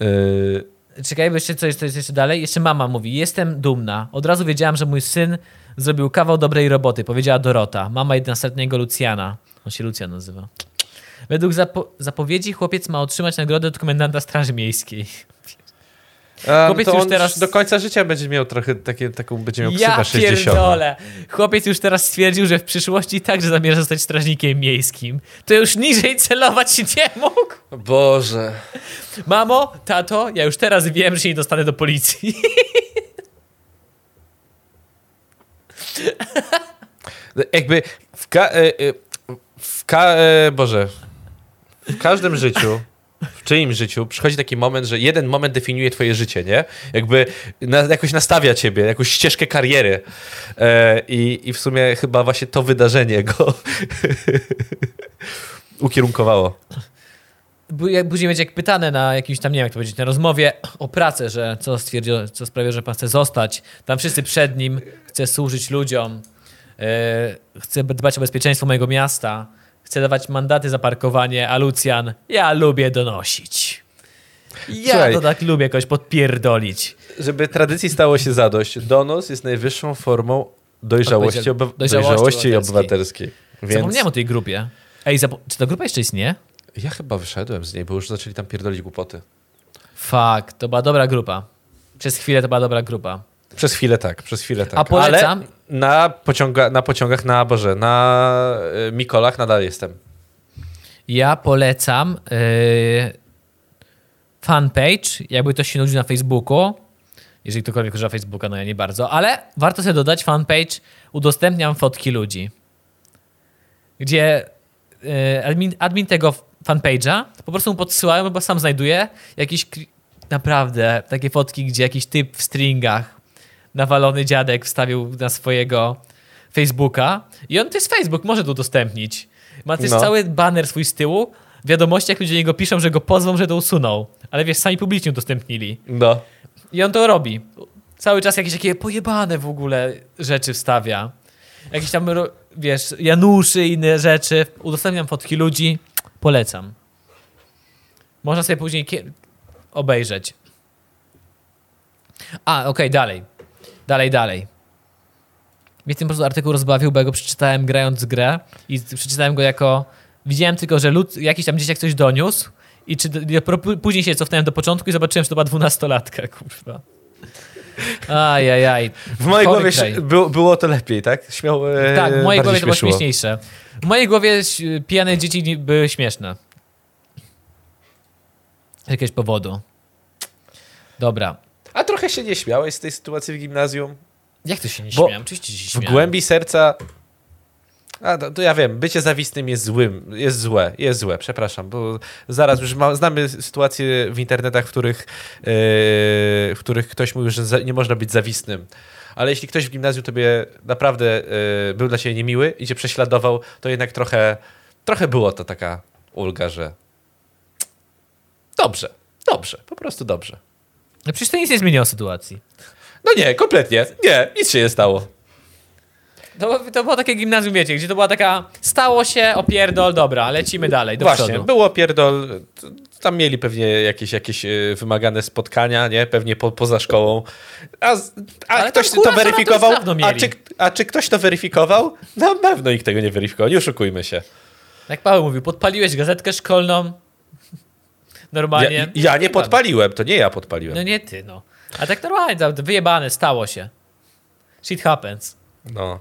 Speaker 2: Yy,
Speaker 1: Czekaj, bo jeszcze coś, jeszcze dalej. Jeszcze mama mówi, jestem dumna. Od razu wiedziałam, że mój syn zrobił kawał dobrej roboty, powiedziała Dorota, mama 11-letniego Lucjana. On się Lucjan nazywa. Według zapo zapowiedzi chłopiec ma otrzymać nagrodę od komendanta Straży Miejskiej.
Speaker 2: A,
Speaker 1: Chłopiec
Speaker 2: to
Speaker 1: już
Speaker 2: on
Speaker 1: teraz-
Speaker 2: do końca życia będzie miał trochę takie, taką, będzie miał
Speaker 1: Ja
Speaker 2: ksywę 60.
Speaker 1: pierdolę. Chłopiec już teraz stwierdził, że w przyszłości także zamierza zostać strażnikiem miejskim. To już niżej celować nie mógł.
Speaker 2: Boże.
Speaker 1: Mamo, tato, ja już teraz wiem, że się nie dostanę do policji.
Speaker 2: Jakby w, ka- e, e, w ka- e, Boże, w każdym życiu w czyim życiu przychodzi taki moment, że jeden moment definiuje twoje życie, nie? Jakby na, jakoś nastawia ciebie, jakąś ścieżkę kariery. E, i, I w sumie chyba właśnie to wydarzenie go [LAUGHS] ukierunkowało.
Speaker 1: Później będzie jak pytane na jakimś tam, nie wiem jak to powiedzieć, na rozmowie o pracę, że co co sprawia, że pan chce zostać. Tam wszyscy przed nim, chce służyć ludziom, yy, chce dbać o bezpieczeństwo mojego miasta, chce dawać mandaty za parkowanie, a Lucjan, ja lubię donosić. Ja
Speaker 2: Słuchaj.
Speaker 1: to tak lubię kogoś podpierdolić.
Speaker 2: Żeby tradycji stało się zadość, donos jest najwyższą formą dojrzałości,
Speaker 1: dojrzałości
Speaker 2: dojrzałości
Speaker 1: obywatelskiej.
Speaker 2: Więc
Speaker 1: Zapomniałem o tej grupie. Ej, czy ta grupa jeszcze istnieje?
Speaker 2: ja chyba wyszedłem z niej, bo już zaczęli tam pierdolić głupoty.
Speaker 1: Fuck, to była dobra grupa. Przez chwilę to była dobra grupa.
Speaker 2: Przez chwilę tak, przez chwilę tak.
Speaker 1: A polecam-
Speaker 2: Ale na, pociąga, na pociągach, na Boże, na y, Mikolach nadal jestem.
Speaker 1: Ja polecam yy, fanpage, jakby ktoś się nudził na Facebooku. Jeżeli ktokolwiek używa Facebooka, no ja nie bardzo, ale warto sobie dodać fanpage, udostępniam fotki ludzi. Gdzie yy, admin, admin tego fanpage'a po prostu mu podsyłają, bo sam znajduje jakieś naprawdę takie fotki, gdzie jakiś typ w stringach, nawalony dziadek wstawił na swojego Facebooka i on to jest Facebook, może to udostępnić. Ma też
Speaker 2: No.
Speaker 1: cały banner swój z tyłu, w wiadomościach ludzie do niego piszą, że go pozwą, że to usunął. Ale wiesz, sami publicznie udostępnili.
Speaker 2: No.
Speaker 1: I on to robi. Cały czas jakieś takie pojebane w ogóle rzeczy wstawia. Jakieś tam, wiesz, Januszy i inne rzeczy. Udostępniam fotki ludzi. Polecam. Można sobie później obejrzeć. A, okej, dalej. Dalej, dalej. Mnie ten po prostu artykuł rozbawił, bo ja go przeczytałem grając grę i przeczytałem go jako... Widziałem tylko, że lud, jakiś tam dzieciak coś doniósł i czy, później się cofnąłem do początku i zobaczyłem, że to była dwunastolatka, [LAUGHS] kurwa. Ajajaj.
Speaker 2: W mojej
Speaker 1: Chory
Speaker 2: głowie było, to lepiej, tak? Śmiał, e,
Speaker 1: Tak, w mojej głowie to było
Speaker 2: śmieszyło.
Speaker 1: śmieszniejsze. W mojej głowie pijane dzieci były śmieszne. Z jakiegoś powodu. Dobra.
Speaker 2: A trochę się nie śmiałeś z tej sytuacji w gimnazjum?
Speaker 1: Jak to się nie
Speaker 2: Bo
Speaker 1: śmiałem? Oczywiście się
Speaker 2: W
Speaker 1: śmiałem.
Speaker 2: głębi serca... A, to, to ja wiem, bycie zawistnym jest złym, jest złe, jest złe, przepraszam, bo zaraz już ma, znamy sytuacje w internetach, w których, yy, w których ktoś mówi, że za, nie można być zawistnym. Ale jeśli ktoś w gimnazjum tobie naprawdę yy, był dla ciebie niemiły i cię prześladował, to jednak trochę, trochę było to taka ulga, że dobrze, dobrze, po prostu dobrze.
Speaker 1: No przecież to nic nie zmieniło sytuacji.
Speaker 2: No nie, kompletnie, nie, nic się nie stało.
Speaker 1: To, to było takie gimnazjum, wiecie, gdzie to była taka stało się, opierdol, dobra, lecimy dalej, do
Speaker 2: Właśnie,
Speaker 1: przodu.
Speaker 2: było pierdol. t- Tam mieli pewnie jakieś, jakieś e, wymagane spotkania, nie? Pewnie po, poza szkołą. A, a ktoś to
Speaker 1: to to
Speaker 2: weryfikował?
Speaker 1: dawno
Speaker 2: A czy, a czy ktoś to weryfikował? Na pewno nikt tego nie weryfikował, nie oszukujmy się.
Speaker 1: Jak Paweł mówił, podpaliłeś gazetkę szkolną. Normalnie.
Speaker 2: Ja, ja nie podpaliłem, to nie ja podpaliłem.
Speaker 1: No nie ty, no. A tak normalnie, wyjebane, stało się. Shit happens.
Speaker 2: No.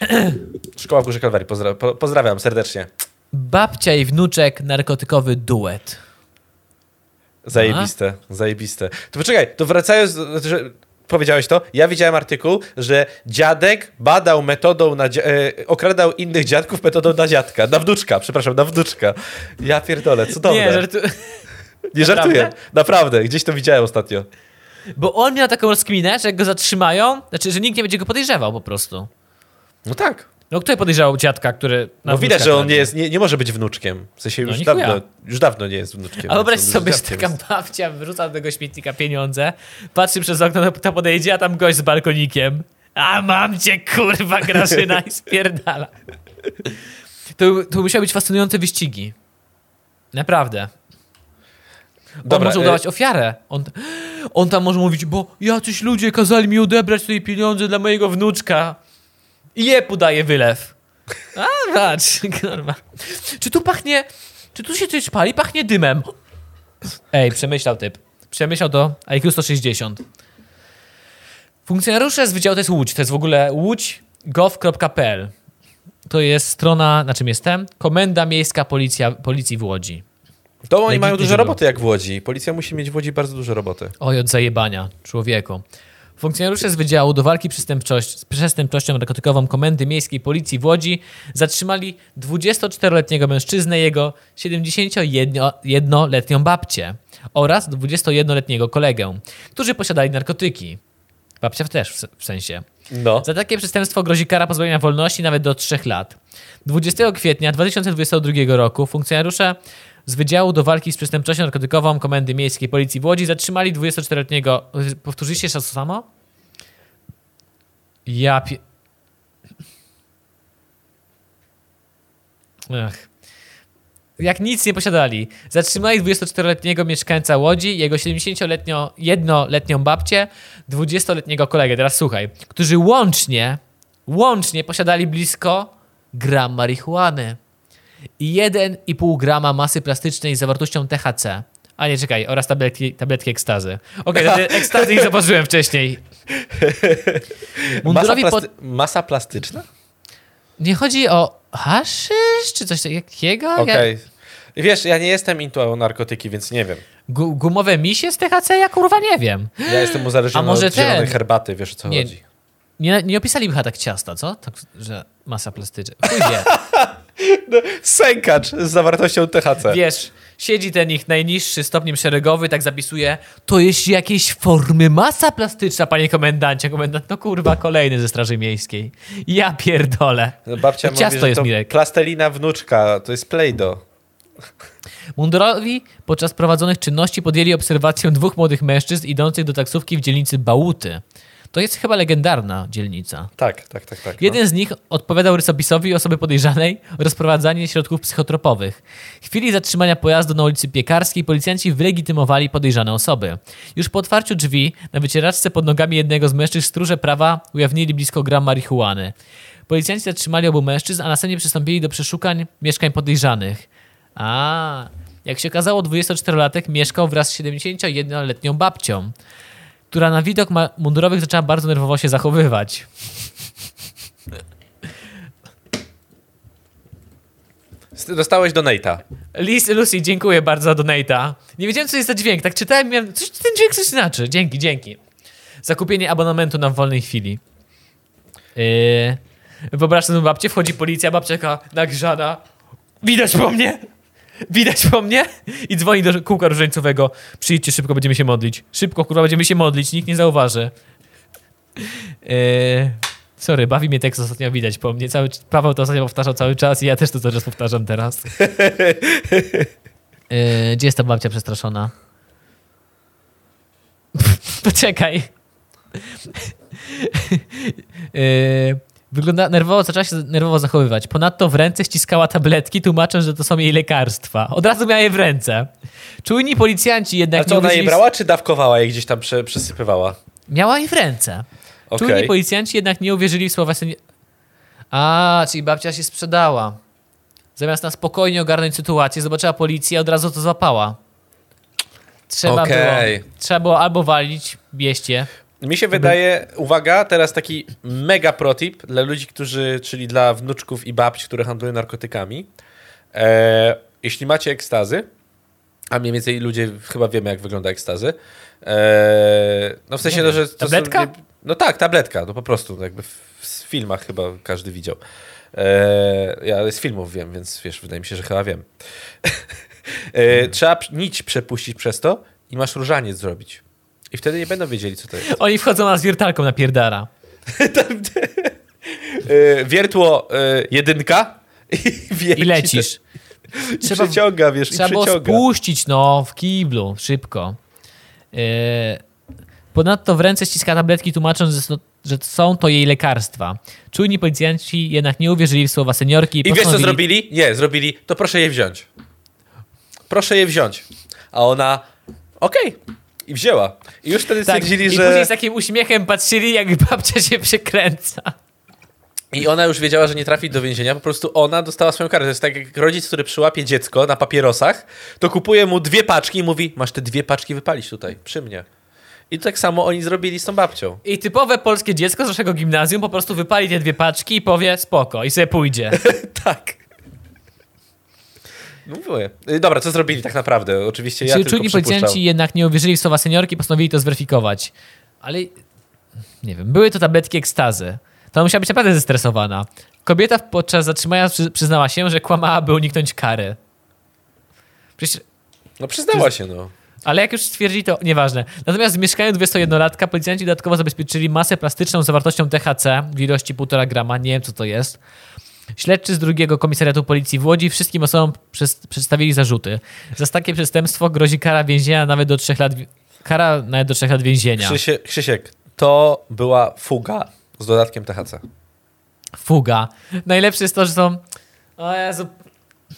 Speaker 2: [CLEARS THROAT] Szkoła w Górze Kalwarii, pozdra po, pozdrawiam serdecznie.
Speaker 1: Babcia i wnuczek, narkotykowy duet.
Speaker 2: Zajebiste, zajebiste. To poczekaj, to wracając, powiedziałeś to, ja widziałem artykuł, że dziadek badał metodą na, e, okradał innych dziadków metodą na dziadka, na wnuczka, przepraszam, na wnuczka. Ja pierdolę, cudowne.
Speaker 1: Nie, żartu... [LAUGHS]
Speaker 2: Nie żartuję,
Speaker 1: Naprawdę?
Speaker 2: naprawdę, gdzieś to widziałem ostatnio.
Speaker 1: Bo on miał taką rozkminę, że jak go zatrzymają, znaczy, że nikt nie będzie go podejrzewał po prostu.
Speaker 2: No tak.
Speaker 1: No kto podejrzewał dziadka, który...
Speaker 2: No widać, że on nie, jest, nie, nie może być wnuczkiem. W sensie
Speaker 1: No
Speaker 2: już,
Speaker 1: ni
Speaker 2: dawno, już dawno nie jest wnuczkiem.
Speaker 1: A wyobraź
Speaker 2: on
Speaker 1: sobie, że taka babcia wyrzuca do tego śmietnika pieniądze, patrzy przez okno, no, ta podejdzie, a tam gość z balkonikiem. A mam cię, kurwa, Grażyna i [LAUGHS] spierdala. To, to musiały być fascynujące wyścigi. Naprawdę. On
Speaker 2: Dobra,
Speaker 1: może
Speaker 2: e-
Speaker 1: udawać ofiarę. On, on tam może mówić, bo jacyś ludzie kazali mi odebrać tutaj pieniądze dla mojego wnuczka. I je podaje wylew. A, patrz, [LAUGHS] kurwa. Czy tu pachnie, czy tu się coś pali? Pachnie dymem. Ej, przemyślał typ. Przemyślał to IQ 160. Funkcjonariusze z Wydziału, to jest Łódź, to jest w ogóle łódź.gov.pl. To jest strona, na czym jestem? Komenda Miejska Policja, Policji w Łodzi.
Speaker 2: To oni mają dużo roboty jak w Łodzi. Policja musi mieć w Łodzi bardzo dużo roboty.
Speaker 1: Oj, od zajebania, człowieku. Funkcjonariusze z Wydziału do Walki Przestępczość, z Przestępczością Narkotykową Komendy Miejskiej Policji w Łodzi zatrzymali 24-letniego mężczyznę jego 71-letnią babcię oraz 21-letniego kolegę, którzy posiadali narkotyki. Babcia też w sensie.
Speaker 2: No.
Speaker 1: Za takie przestępstwo grozi kara pozbawienia wolności nawet do 3 lat. 20 kwietnia 2022 roku funkcjonariusze z Wydziału do Walki z Przestępczością Narkotykową Komendy Miejskiej Policji w Łodzi zatrzymali 24-letniego... Powtórzycie jeszcze to samo? Ja pie... Ach. Jak nic nie posiadali. Zatrzymali 24-letniego mieszkańca Łodzi, jego 70-letnią, jednoletnią babcię, 20-letniego kolegę. Teraz słuchaj. Którzy łącznie, łącznie posiadali blisko gram marihuany 1,5 grama masy plastycznej z zawartością THC. A nie, czekaj, oraz tabletki, tabletki ekstazy. Okej, okay, ekstazy ich zobaczyłem wcześniej. [LAUGHS]
Speaker 2: Masa,
Speaker 1: Mundurowi
Speaker 2: plasty-
Speaker 1: pod...
Speaker 2: masa plastyczna?
Speaker 1: Nie chodzi o haszysz czy coś takiego? Ja-
Speaker 2: Okej. Wiesz, ja nie jestem into narkotyki, więc nie wiem.
Speaker 1: Gu- gumowe misie z THC? Ja kurwa nie wiem.
Speaker 2: Ja jestem uzależniony
Speaker 1: A może
Speaker 2: od zielonej
Speaker 1: ten?
Speaker 2: herbaty, wiesz o co
Speaker 1: Nie.
Speaker 2: chodzi.
Speaker 1: Nie, nie opisali chyba tak ciasta, co? Tak, że masa plastyczna. Chuj wie. [LAUGHS]
Speaker 2: Sękacz z zawartością THC.
Speaker 1: Wiesz, siedzi ten ich najniższy stopniem szeregowy, tak zapisuje, to jest jakiejś formy masa plastyczna, panie komendancie. Komendant, no kurwa, kolejny ze Straży Miejskiej. Ja pierdolę.
Speaker 2: No, Babcia
Speaker 1: To
Speaker 2: mówi,
Speaker 1: ciasto jest,
Speaker 2: to
Speaker 1: Mirek.
Speaker 2: plastelina wnuczka, to jest Play-Doh.
Speaker 1: Mundurowi podczas prowadzonych czynności podjęli obserwację dwóch młodych mężczyzn idących do taksówki w dzielnicy Bałuty. To jest chyba legendarna dzielnica.
Speaker 2: Tak, tak, tak, tak.
Speaker 1: Jeden z nich odpowiadał rysopisowi osoby podejrzanej o rozprowadzanie środków psychotropowych. W chwili zatrzymania pojazdu na ulicy Piekarskiej policjanci wylegitymowali podejrzane osoby. Już po otwarciu drzwi na wycieraczce pod nogami jednego z mężczyzn stróże prawa ujawnili blisko gram marihuany. Policjanci zatrzymali obu mężczyzn, a następnie przystąpili do przeszukań mieszkań podejrzanych. A, jak się okazało, 24-latek mieszkał wraz z 71-letnią babcią, która na widok mundurowych zaczęła bardzo nerwowo się zachowywać.
Speaker 2: Dostałeś donate'a.
Speaker 1: Liz, Lucy, dziękuję bardzo za donata. Nie wiedziałem, co jest za dźwięk. Tak czytałem, miałem, coś, ten dźwięk coś znaczy. Dzięki, dzięki. Zakupienie abonamentu na wolnej chwili. Yy, wyobraź sobie babcię, wchodzi policja, babcia taka nagrzana. Widać po mnie! Widać po mnie? I dzwoni do kółka różańcowego. Przyjdźcie szybko, będziemy się modlić. Szybko, kurwa, będziemy się modlić, nikt nie zauważy. Yy, sorry, bawi mnie tekst ostatnio widać po mnie. Cały, Paweł to ostatnio powtarzał cały czas i ja też to cały czas powtarzam teraz. Yy, gdzie jest ta babcia przestraszona? [LAUGHS] Poczekaj. Yy, wygląda nerwowo, zaczęła się nerwowo zachowywać. Ponadto w ręce ściskała tabletki, tłumacząc, że to są jej lekarstwa. Od razu miała je w ręce. Czujni policjanci jednak
Speaker 2: A co,
Speaker 1: nie
Speaker 2: ona je brała, czy dawkowała je gdzieś tam prze, przesypywała?
Speaker 1: Miała je w ręce.
Speaker 2: Okej.
Speaker 1: Czujni policjanci jednak nie uwierzyli w słowa sędzi... A, czyli babcia się sprzedała. Zamiast na spokojnie ogarnąć sytuację, zobaczyła policję i od razu to złapała. Trzeba
Speaker 2: Okej.
Speaker 1: było, trzeba było albo walić bieście.
Speaker 2: Mi się wydaje, uwaga, teraz taki mega protip dla ludzi, którzy, czyli dla wnuczków i babci, które handlują narkotykami. E, jeśli macie ekstazy, a mniej więcej ludzie chyba wiemy, jak wygląda ekstazy. E, no w sensie, no, że... To
Speaker 1: Tabletka?
Speaker 2: Są, no tak, tabletka, to po prostu jakby w, w filmach chyba każdy widział. E, ja z filmów wiem, więc wiesz, wydaje mi się, że chyba wiem. [LAUGHS] e, trzeba p- nić przepuścić przez to i masz różaniec zrobić. I wtedy nie będą wiedzieli, co to jest.
Speaker 1: Oni wchodzą na z wiertarką na pierdara. [LAUGHS]
Speaker 2: E, wiertło e, jedynka i, [LAUGHS]
Speaker 1: I lecisz.
Speaker 2: I
Speaker 1: Trzeba-
Speaker 2: przeciąga, wiesz,
Speaker 1: Trzeba
Speaker 2: i przeciąga.
Speaker 1: spuścić, no, w kiblu, szybko. Yy, ponadto w ręce ściska tabletki, tłumacząc, że, są- to jej lekarstwa. Czujni policjanci jednak nie uwierzyli w słowa seniorki
Speaker 2: I wiesz, co zrobili? Nie, zrobili, to proszę je wziąć. Proszę je wziąć. A ona, okej. I wzięła. I już wtedy
Speaker 1: Tak,
Speaker 2: stwierdzili,
Speaker 1: i
Speaker 2: że...
Speaker 1: później z takim uśmiechem patrzyli, jak babcia się przekręca.
Speaker 2: I ona już wiedziała, że nie trafi do więzienia, po prostu ona dostała swoją karę. To jest tak jak rodzic, który przyłapie dziecko na papierosach, to kupuje mu dwie paczki i mówi, masz te dwie paczki wypalić tutaj, przy mnie. I tak samo oni zrobili z tą babcią.
Speaker 1: I typowe polskie dziecko z naszego gimnazjum po prostu wypali te dwie paczki i powie spoko i sobie pójdzie. [LAUGHS]
Speaker 2: tak. No mówię. Y, Dobra, co zrobili tak naprawdę? Oczywiście ja
Speaker 1: Czyli czujni policjanci jednak nie uwierzyli w słowa seniorki, postanowili to zweryfikować. Ale nie wiem, były to tabletki ekstazy. To musiała być naprawdę zestresowana. Kobieta podczas zatrzymania przy, przyznała się, że kłamała, by uniknąć kary. Przecież
Speaker 2: No przyznała się, no.
Speaker 1: ale jak już stwierdzi, to nieważne. Natomiast w mieszkaniu 21-latka policjanci dodatkowo zabezpieczyli masę plastyczną z zawartością THC w ilości 1,5 grama. Nie wiem, co to jest. Śledczy z drugiego komisariatu policji w Łodzi wszystkim osobom przez, przedstawili zarzuty. Za takie przestępstwo grozi kara więzienia nawet do 3 lat. Kara nawet do 3 lat więzienia.
Speaker 2: Krzysiek, Krzysiek, to była fuga z dodatkiem THC.
Speaker 1: Fuga. Najlepsze jest to, że są. O Jezu.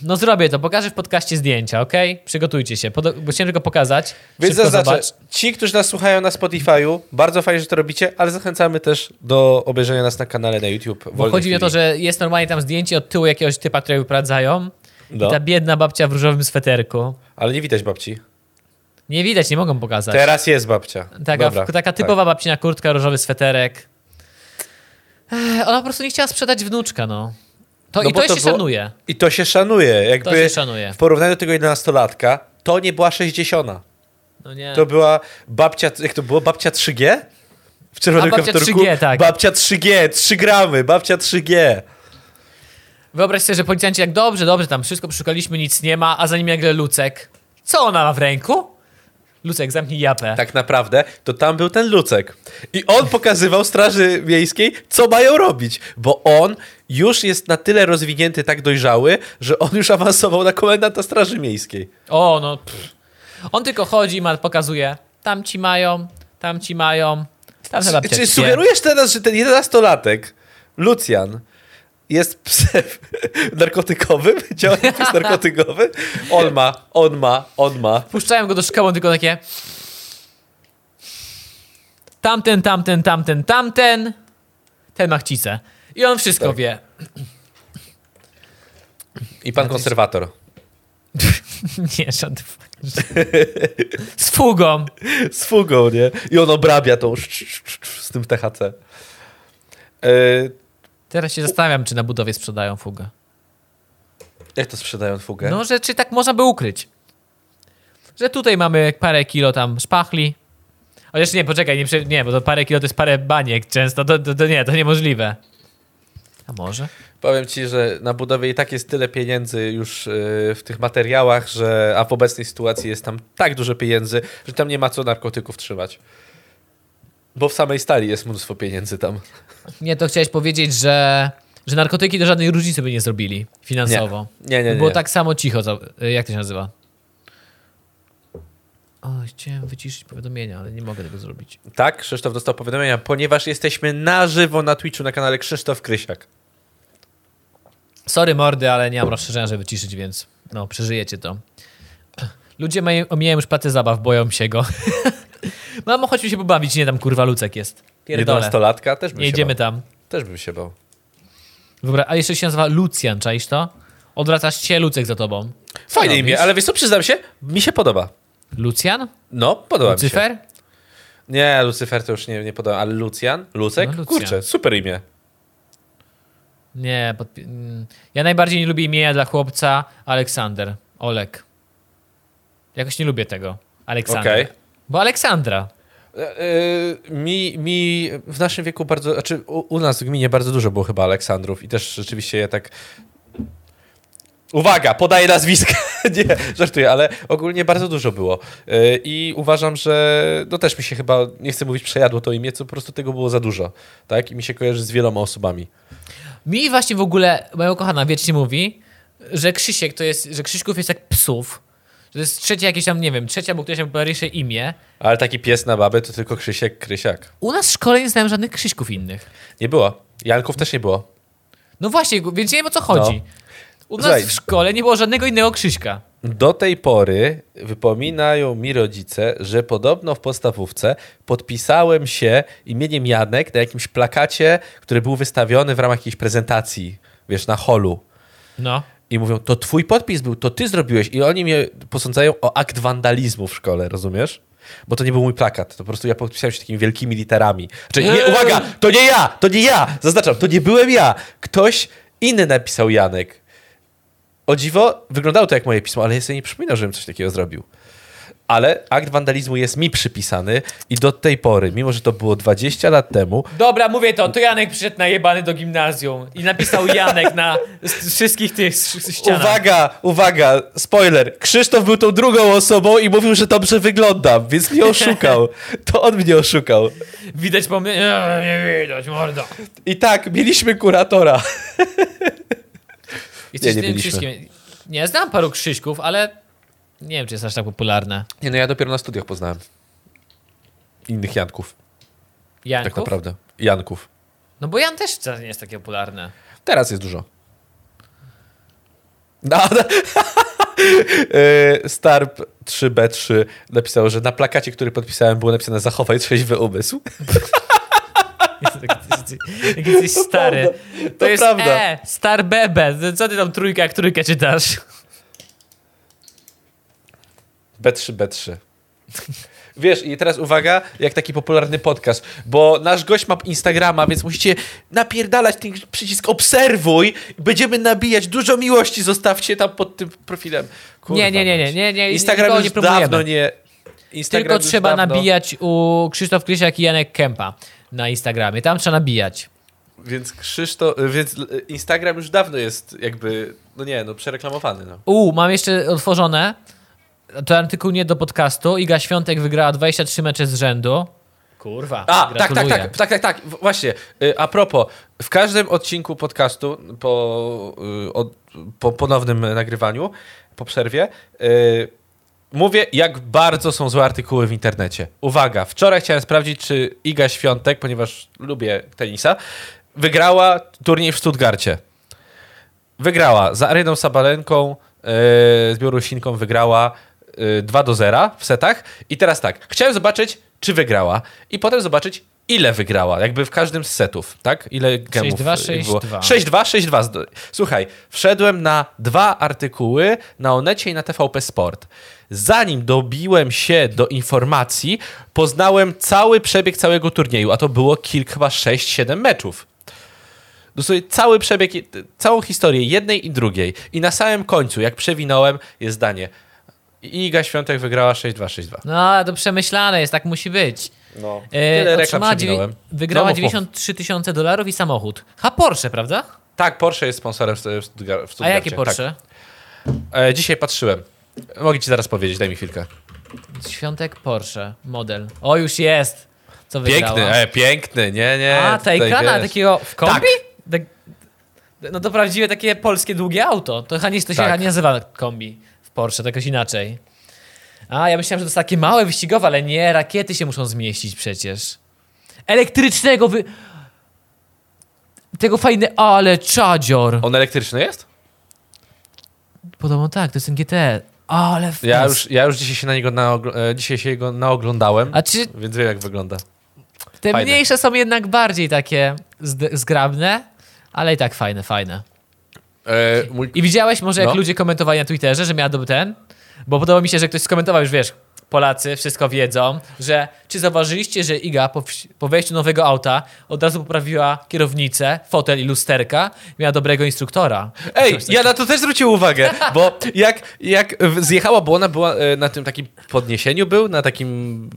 Speaker 1: No zrobię to, pokażę w podcaście zdjęcia, ok? Przygotujcie się, Podo- bo chciałem tylko pokazać.
Speaker 2: Więc zaznaczę,
Speaker 1: zobacz.
Speaker 2: ci, którzy nas słuchają na Spotify'u, bardzo fajnie, że to robicie, ale zachęcamy też do obejrzenia nas na kanale na YouTube.
Speaker 1: Bo chodzi mi o to, że jest normalnie tam zdjęcie od tyłu jakiegoś typa, którego wyprowadzają.
Speaker 2: No,
Speaker 1: I ta biedna babcia w różowym sweterku.
Speaker 2: ale nie widać babci.
Speaker 1: Nie widać, nie mogą pokazać.
Speaker 2: Teraz jest babcia.
Speaker 1: Taka,
Speaker 2: Dobra,
Speaker 1: taka
Speaker 2: tak.
Speaker 1: typowa babcina kurtka, różowy sweterek. Ech, ona po prostu nie chciała sprzedać wnuczka, no. To,
Speaker 2: No
Speaker 1: I to,
Speaker 2: to
Speaker 1: się
Speaker 2: było-
Speaker 1: szanuje.
Speaker 2: I to się szanuje. Jakby
Speaker 1: To się szanuje.
Speaker 2: w porównaniu do tego 11-latka, to nie była 60.
Speaker 1: No nie.
Speaker 2: To była babcia, jak to było? Babcia 3G? W czerwonym
Speaker 1: A, babcia
Speaker 2: kapturku?
Speaker 1: 3G, tak.
Speaker 2: Babcia 3G, 3 gramy, babcia 3G.
Speaker 1: Wyobraź sobie, że policjanci jak dobrze, dobrze, tam wszystko przeszukaliśmy, nic nie ma, a za nim nagle Lucek. Co ona ma w ręku? Lucek, zamknij japę.
Speaker 2: Tak naprawdę, to tam był ten Lucek. I on pokazywał Straży Miejskiej, co mają robić, bo on już jest na tyle rozwinięty, tak dojrzały, że on już awansował na komendanta Straży Miejskiej.
Speaker 1: O, no. Pff. On tylko chodzi i pokazuje. Tam ci mają, tam ci mają. Tam
Speaker 2: Czy, czy sugerujesz teraz, że ten 11-latek, Lucjan, jest psem [LAUGHS] narkotykowym? [LAUGHS] Działa narkotykowy? On ma, on ma, on ma.
Speaker 1: Puszczają go do szkoły, tylko takie. Tamten, tamten, tamten, tamten. Ten ma chcicę. I on wszystko
Speaker 2: Tak.
Speaker 1: wie.
Speaker 2: I pan konserwator. [LAUGHS]
Speaker 1: Nie, żaden. Z fugą.
Speaker 2: Z fugą, nie? I on obrabia tą z tym THC. E,
Speaker 1: Teraz się zastanawiam, czy na budowie sprzedają fugę.
Speaker 2: jak to sprzedają fugę?
Speaker 1: No, że czy tak można by ukryć? Że tutaj mamy parę kilo tam szpachli. Chociaż nie, poczekaj, nie, prze- nie bo to parę kilo to jest parę baniek często. To, to, to nie, to niemożliwe. A może?
Speaker 2: Powiem ci, że na budowie i tak jest tyle pieniędzy już e, w tych materiałach, że a w obecnej sytuacji jest tam tak dużo pieniędzy, że tam nie ma co narkotyków trzymać. Bo w samej stali jest mnóstwo pieniędzy tam.
Speaker 1: Nie, to chciałeś powiedzieć, że, że narkotyki do żadnej różnicy by nie zrobili finansowo.
Speaker 2: Nie, nie,
Speaker 1: By
Speaker 2: nie.
Speaker 1: Było tak samo cicho. Jak to się nazywa? O, chciałem wyciszyć powiadomienia, ale nie mogę tego zrobić.
Speaker 2: Tak, Krzysztof dostał powiadomienia, ponieważ jesteśmy na żywo na Twitchu na kanale Krzysztof Krysiak.
Speaker 1: Sorry mordy, ale nie mam rozszerzenia, żeby wyciszyć, więc no, przeżyjecie to. Ludzie mają, omijają już platy zabaw, boją się go. [LAUGHS] Mamo, chodźmy się pobawić, nie tam kurwa Lucek jest. Pierdolę.
Speaker 2: 11-latka też bym
Speaker 1: Nie
Speaker 2: się
Speaker 1: idziemy
Speaker 2: bał.
Speaker 1: tam.
Speaker 2: Też bym się bał.
Speaker 1: Dobra, a jeszcze się nazywa Lucjan, czaisz to? Odwracasz się, Lucek za tobą. Co
Speaker 2: Fajne
Speaker 1: robisz?
Speaker 2: imię, ale wiesz co, przyznam się, mi się podoba.
Speaker 1: Lucjan?
Speaker 2: No, podoba mi się.
Speaker 1: Lucyfer?
Speaker 2: Nie, Lucyfer to już nie, nie podoba, ale Lucjan? Lucek?
Speaker 1: No, Lucjan.
Speaker 2: Kurczę, super imię.
Speaker 1: Nie, podpi- mm, ja najbardziej nie lubię imienia dla chłopca Aleksander. Olek. Jakoś nie lubię tego. Aleksander.
Speaker 2: Okej.
Speaker 1: Bo Aleksandra.
Speaker 2: E, e, mi, mi w naszym wieku bardzo, znaczy u, u nas w gminie bardzo dużo było chyba Aleksandrów i też rzeczywiście ja tak... Uwaga, podaję nazwiska. [LAUGHS] nie, żartuję, ale ogólnie bardzo dużo było. E, I uważam, że no też mi się chyba, nie chcę mówić przejadło to imię, co po prostu tego było za dużo. Tak? I mi się kojarzy z wieloma osobami.
Speaker 1: Mi właśnie w ogóle, moja ukochana wiecznie mówi, że Krzysiek to jest, że Krzyśków jest jak psów. To jest trzecie jakieś tam, nie wiem, trzecie albo któreś najpopularniejsze imię.
Speaker 2: Ale taki pies na babę to tylko Krzysiek Krysiak.
Speaker 1: U nas w szkole nie znałem żadnych Krzyśków innych.
Speaker 2: Nie było. Janków też nie było.
Speaker 1: No właśnie, więc nie wiem o co chodzi. U nas
Speaker 2: No. Słuchaj.
Speaker 1: w szkole nie było żadnego innego Krzyśka.
Speaker 2: Do tej pory wypominają mi rodzice, że podobno w podstawówce podpisałem się imieniem Janek na jakimś plakacie, który był wystawiony w ramach jakiejś prezentacji, wiesz, na holu.
Speaker 1: No.
Speaker 2: I mówią, to twój podpis był, to ty zrobiłeś. I oni mnie posądzają o akt wandalizmu w szkole, rozumiesz? Bo to nie był mój plakat, to po prostu ja podpisałem się takimi wielkimi literami. Czyli nie, uwaga, to nie ja, to nie ja, zaznaczam, to nie byłem ja. Ktoś inny napisał Janek. O dziwo, wyglądało to jak moje pismo, ale ja sobie nie przypominam, żebym coś takiego zrobił. Ale akt wandalizmu jest mi przypisany i do tej pory, mimo że to było 20 lat temu,
Speaker 1: Dobra, mówię to, to Janek przyszedł najebany do gimnazjum i napisał Janek na wszystkich tych ścianach.
Speaker 2: Uwaga, uwaga, spoiler. Krzysztof był tą drugą osobą i mówił, że dobrze wyglądam, więc mnie oszukał. [LAUGHS] To on mnie oszukał.
Speaker 1: Widać po mnie? Nie, nie widać, mordo.
Speaker 2: I tak, mieliśmy kuratora.
Speaker 1: Jesteś
Speaker 2: nie byliśmy.
Speaker 1: Krzyśkiem. Nie, znam paru Krzyśków, ale nie wiem, czy jest aż tak popularne.
Speaker 2: Nie, no ja dopiero na studiach poznałem. Innych Janków,
Speaker 1: Janków?
Speaker 2: tak naprawdę. Janków.
Speaker 1: No bo Jan też wcale nie jest takie popularne.
Speaker 2: Teraz jest dużo. No, no. [LAUGHS] Starp 3B3 napisał, że na plakacie, który podpisałem, było napisane zachowaj trzeźwy umysł. [LAUGHS]
Speaker 1: Jaki jesteś stary. To,
Speaker 2: to
Speaker 1: jest
Speaker 2: prawda.
Speaker 1: E, star bebe. Co ty tam trójka, jak trójkę czytasz?
Speaker 2: B3, B3. Wiesz, i teraz uwaga, jak taki popularny podcast, bo nasz gość ma Instagrama, więc musicie napierdalać ten przycisk obserwuj. Będziemy nabijać dużo miłości, zostawcie tam pod tym profilem. Kurwa,
Speaker 1: Nie, nie, nie, nie, nie, nie,
Speaker 2: Instagram już
Speaker 1: nie
Speaker 2: dawno nie... Instagram
Speaker 1: Tylko trzeba
Speaker 2: dawno,
Speaker 1: nabijać u Krzysztof Krysiak i Janek Kępa na Instagramie. Tam trzeba nabijać.
Speaker 2: Więc Krzysztof, więc Instagram już dawno jest jakby, no nie, no przereklamowany. No.
Speaker 1: U, mam jeszcze otworzone. To artykuł nie do podcastu. Iga Świątek wygrała 23 mecze z rzędu. Kurwa.
Speaker 2: A, tak, tak,
Speaker 1: gratuluję.
Speaker 2: tak, tak, tak, tak, w- właśnie. Y, A propos, w każdym odcinku podcastu po, y, od, po ponownym nagrywaniu, po przerwie, y, mówię, jak bardzo są złe artykuły w internecie. Uwaga, wczoraj chciałem sprawdzić, czy Iga Świątek, ponieważ lubię tenisa, wygrała turniej w Stuttgarcie. Wygrała za Areną Sabalenką, yy, z Białorusinką wygrała yy, 2 do 0 w setach. I teraz tak, chciałem zobaczyć, czy wygrała i potem zobaczyć, ile wygrała, jakby w każdym z setów, tak? Ile gemów
Speaker 1: 6-2,
Speaker 2: yy, było.
Speaker 1: 6-2.
Speaker 2: 6-2, 6-2. Zdo- Słuchaj, wszedłem na dwa artykuły na Onecie i na TVP Sport. Zanim dobiłem się do informacji, poznałem cały przebieg całego turnieju, a to było kilka, chyba 6-7 meczów. Dosłownie cały przebieg, całą historię jednej i drugiej. I na samym końcu, jak przewinąłem, jest zdanie. Iga Świątek wygrała 6-2, 6-2.
Speaker 1: No, to przemyślane jest, tak musi być.
Speaker 2: No.
Speaker 1: E,
Speaker 2: Tyle reklam
Speaker 1: otrzymała dziewię- wygrała
Speaker 2: No, mów, mów.
Speaker 1: 93 tysiące dolarów i samochód. Ha, Porsche, prawda?
Speaker 2: Tak, Porsche jest sponsorem w Stuttgar- w
Speaker 1: A jakie Porsche?
Speaker 2: Tak. E, dzisiaj patrzyłem. Mogę ci zaraz powiedzieć, daj mi chwilkę.
Speaker 1: Świątek Porsche, model. O, już jest. Co wygrała?
Speaker 2: Piękny, e, piękny, nie, nie.
Speaker 1: A, Taycana, takiego w kombi?
Speaker 2: Tak.
Speaker 1: Tak. No to prawdziwe takie polskie długie auto. To chyba nie, to się
Speaker 2: Tak.
Speaker 1: nie nazywa kombi Porsche, to jakoś inaczej. A, ja myślałem, że to jest takie małe, wyścigowe, ale nie, rakiety się muszą zmieścić przecież. Elektrycznego wy... Tego fajne, ale czadzior.
Speaker 2: On elektryczny jest?
Speaker 1: Podobno tak, to jest ten GT. Ale
Speaker 2: Ja
Speaker 1: fest.
Speaker 2: już, ja już dzisiaj się na niego naogl- e, dzisiaj się jego naoglądałem,
Speaker 1: A czy
Speaker 2: więc wiem jak wygląda.
Speaker 1: te
Speaker 2: fajne.
Speaker 1: mniejsze są jednak bardziej takie zgrabne, ale i tak fajne, fajne.
Speaker 2: E, mój...
Speaker 1: I widziałeś może, jak
Speaker 2: No.
Speaker 1: ludzie komentowali na Twitterze, że miała dobry ten? Bo podoba mi się, że ktoś skomentował już, wiesz, Polacy wszystko wiedzą, że czy zauważyliście, że Iga po, po wejściu nowego auta od razu poprawiła kierownicę, fotel i lusterka, miała dobrego instruktora.
Speaker 2: Ej, ja na to też zwróciłem uwagę, bo jak, jak zjechała, bo ona była e, na tym takim podniesieniu był, na takim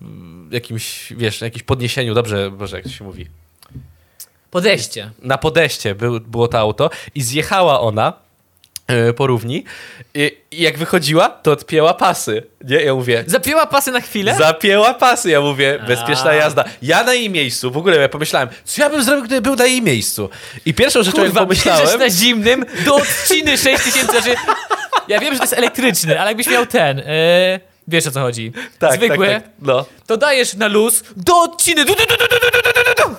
Speaker 2: jakimś, wiesz, jakimś podniesieniu, dobrze, Boże, jak to się mówi,
Speaker 1: Podejście.
Speaker 2: na podejście był, było to auto i zjechała ona e, po równi i, i jak wychodziła, to odpięła pasy, nie? Ja mówię,
Speaker 1: Zapięła pasy na chwilę?
Speaker 2: Zapięła pasy, ja mówię, bezpieczna jazda. Ja na jej miejscu, w ogóle ja pomyślałem, co ja bym zrobił, gdyby był na jej miejscu. I pierwszą rzeczą, jak
Speaker 1: Kurwa,
Speaker 2: pomyślałem...
Speaker 1: bierzesz na zimnym do odciny 6000, znaczy, ja wiem, że to jest elektryczny, ale jakbyś miał ten, yy, wiesz o co chodzi,
Speaker 2: tak,
Speaker 1: zwykły,
Speaker 2: tak, tak, no.
Speaker 1: to dajesz na luz do odciny, du, du, du, du, du, du, du, du.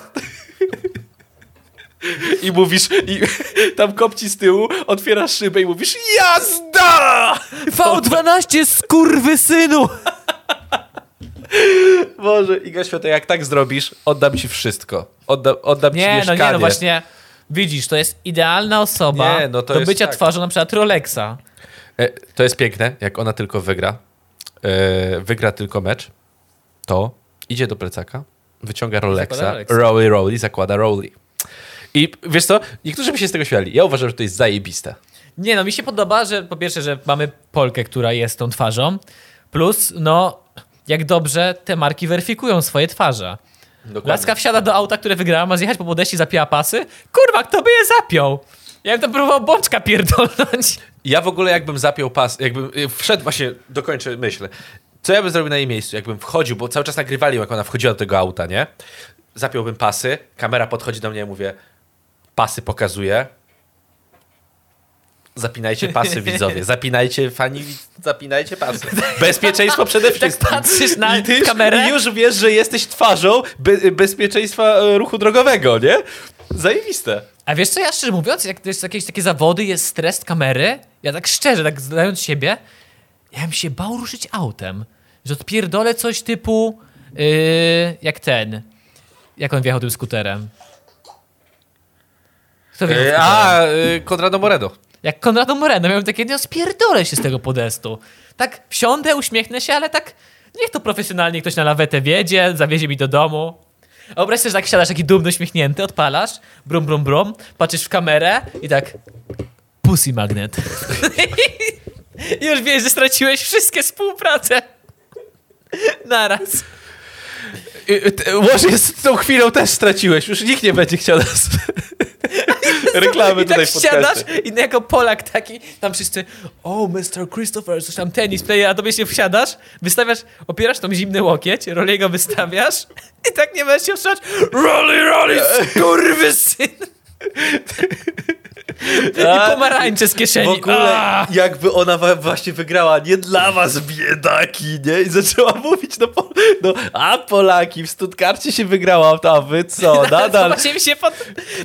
Speaker 2: I mówisz, i tam kopci z tyłu, otwierasz szybę i mówisz, jazda! [LAUGHS]
Speaker 1: V12 skurwy synu!
Speaker 2: Boże, Iga Świata, jak tak zrobisz, oddam ci wszystko. Oddam, oddam ci
Speaker 1: Nie, no
Speaker 2: mieszkanie.
Speaker 1: nie, no właśnie, widzisz, to jest idealna osoba
Speaker 2: Nie, no to
Speaker 1: do bycia
Speaker 2: tak.
Speaker 1: twarzą na przykład Rolexa.
Speaker 2: E, to jest piękne, jak ona tylko wygra, e, wygra tylko mecz, to idzie do plecaka, wyciąga Rolexa,
Speaker 1: Rolexa.
Speaker 2: Rolly Rolly, zakłada Rolly. I wiesz co, niektórzy by się z tego śmiali. Ja uważam, że to jest zajebiste.
Speaker 1: Nie no, mi się podoba, że po pierwsze, że mamy Polkę, która jest tą twarzą. Plus, no, jak dobrze te marki weryfikują swoje twarze.
Speaker 2: Dokładnie.
Speaker 1: Laska wsiada do auta, które wygrała, ma zjechać po podejście, zapija pasy. Kurwa, kto by je zapiął? Ja bym to próbował bączka pierdolnąć.
Speaker 2: Ja w ogóle jakbym zapiął pas, jakbym y, wszedł, właśnie dokończę myśl. Co ja bym zrobił na jej miejscu? Jakbym wchodził, bo cały czas nagrywali, jak ona wchodziła do tego auta, nie? Zapiąłbym pasy, kamera podchodzi do mnie i mówię, pasy pokazuje. Zapinajcie pasy, [LAUGHS] widzowie. Zapinajcie, fani, zapinajcie pasy. [LAUGHS] Bezpieczeństwo przede wszystkim.
Speaker 1: patrzysz na
Speaker 2: I ty już,
Speaker 1: kamerę?
Speaker 2: I już wiesz, że jesteś twarzą be, bezpieczeństwa e, ruchu drogowego, nie? Zajebiste.
Speaker 1: A wiesz co, ja szczerze mówiąc, jak to jest jakieś takie zawody, jest stres kamery, ja tak szczerze, tak znając siebie, ja bym się bał ruszyć autem. Że odpierdolę coś typu yy, jak ten. Jak on wjechał tym skuterem? Kto wjechał
Speaker 2: E, a, y, Konrado Moredo.
Speaker 1: Jak Konrado Moreno, miałem takie, no spierdolę się z tego podestu. Tak wsiądę, uśmiechnę się, ale tak niech to profesjonalnie ktoś na lawetę wiedzie, zawiezie mi do domu. A wyobraź sobie, że tak siadasz taki dumny, uśmiechnięty, odpalasz, brum, brum, brum, patrzysz w kamerę i tak pussy magnet. I [LAUGHS] już wiesz, że straciłeś wszystkie współpracę. Naraz.
Speaker 2: Y, y, t- Łącznie z tą chwilą też straciłeś. Już nikt nie będzie chciał nas [LAUGHS] reklamy
Speaker 1: I tak
Speaker 2: tutaj w
Speaker 1: wsiadasz i jako Polak taki, tam wszyscy, o, Mr. Christopher, coś tam tenis player, a tobie się wsiadasz, wystawiasz, opierasz tą zimny łokieć, Rolliego wystawiasz [LAUGHS] i tak nie będziesz się wstrzymać, Rolly, Rolly, [LAUGHS] skurwysyn! I pomarańcze z
Speaker 2: W
Speaker 1: kieszeni.
Speaker 2: ogóle
Speaker 1: A!
Speaker 2: jakby ona właśnie wygrała nie dla was biedaki, nie? I zaczęła mówić do, Pol- no, a Polaki w Stuttgarcie się wygrała, a wy co? [LAUGHS] Nadal
Speaker 1: Zobaczymy się pod...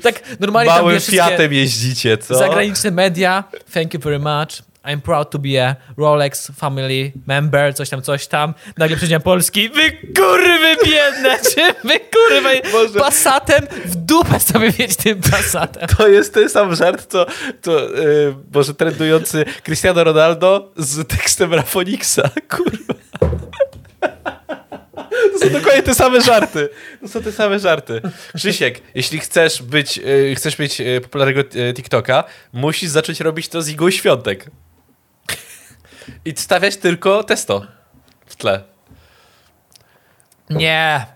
Speaker 1: Tak, normalnie tam
Speaker 2: małym
Speaker 1: wszystkie
Speaker 2: Fiatem jeździcie, co?
Speaker 1: zagraniczne media, thank you very much, I'm proud to be a Rolex family member, coś tam, coś tam. Nagle przyjdzie Polski, wy kurwy biedne, [LAUGHS] czy wy kurwy
Speaker 2: Boże.
Speaker 1: Passatem w dupę sobie wiedź tym Passatem.
Speaker 2: To jest ten sam żart, co, co yy, może trendujący Cristiano Ronaldo z tekstem Rafoniksa. [LAUGHS] Kurwa. To są dokładnie te same żarty. To są te same żarty. Krzysiek, jeśli chcesz być, yy, chcesz mieć yy, popularnego yy, TikToka, musisz zacząć robić to z Igą Świątek. I stawiać tylko testo w tle.
Speaker 1: Nie.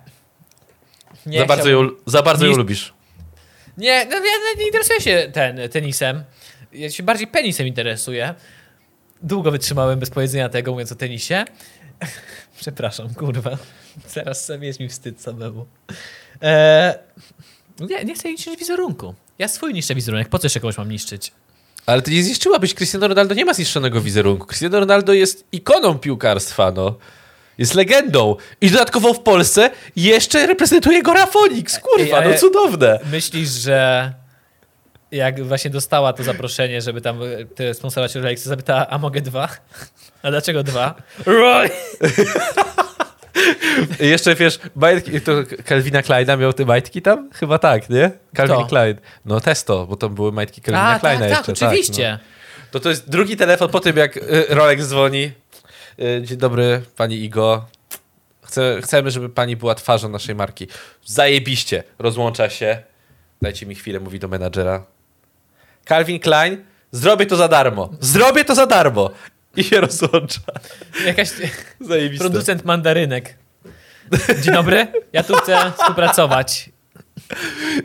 Speaker 1: Nie
Speaker 2: za, bardzo ją, za bardzo ją
Speaker 1: Nie-
Speaker 2: lubisz.
Speaker 1: Nie, no ja nie interesuję się ten, tenisem. Ja się bardziej penisem interesuję. Długo wytrzymałem bez powiedzenia tego, mówiąc o tenisie. [LAUGHS] Przepraszam, kurwa. Teraz sobie jest mi wstyd samemu. Eee, nie, nie chcę niszczyć wizerunku. Ja swój niszczę wizerunek. Po co jeszcze kogoś mam niszczyć?
Speaker 2: Ale ty nie zniszczyłabyś. Cristiano Ronaldo nie ma zniszczonego wizerunku. Cristiano Ronaldo jest ikoną piłkarstwa, no. Jest legendą. I dodatkowo w Polsce jeszcze reprezentuje go Rafonix. Kurwa,
Speaker 1: Ej,
Speaker 2: no cudowne.
Speaker 1: Myślisz, że jak właśnie dostała to zaproszenie, żeby tam e, sponsorować Rolex, zapytała, a mogę dwa? [LAUGHS] A dlaczego dwa? Roy! [LAUGHS]
Speaker 2: Jeszcze wiesz, majtki, to Calvina Kleina miał te majtki tam? Chyba tak, nie? Calvin
Speaker 1: Kto?
Speaker 2: Klein. No testo, bo to były majtki Calvina
Speaker 1: A, tak,
Speaker 2: Kleina
Speaker 1: tak,
Speaker 2: jeszcze.
Speaker 1: oczywiście.
Speaker 2: no. To to jest drugi telefon po tym, jak y, Rolex dzwoni. Y, Dzień dobry, pani Igo. Chcę, chcemy, żeby pani była twarzą naszej marki. Zajebiście. Rozłącza się. Dajcie mi chwilę, mówi do menadżera. Calvin Klein, zrobię to za darmo. Zrobię to za darmo. I się rozłącza.
Speaker 1: Jakaś
Speaker 2: Zajebiste.
Speaker 1: producent mandarynek. Dzień dobry, ja tu chcę współpracować.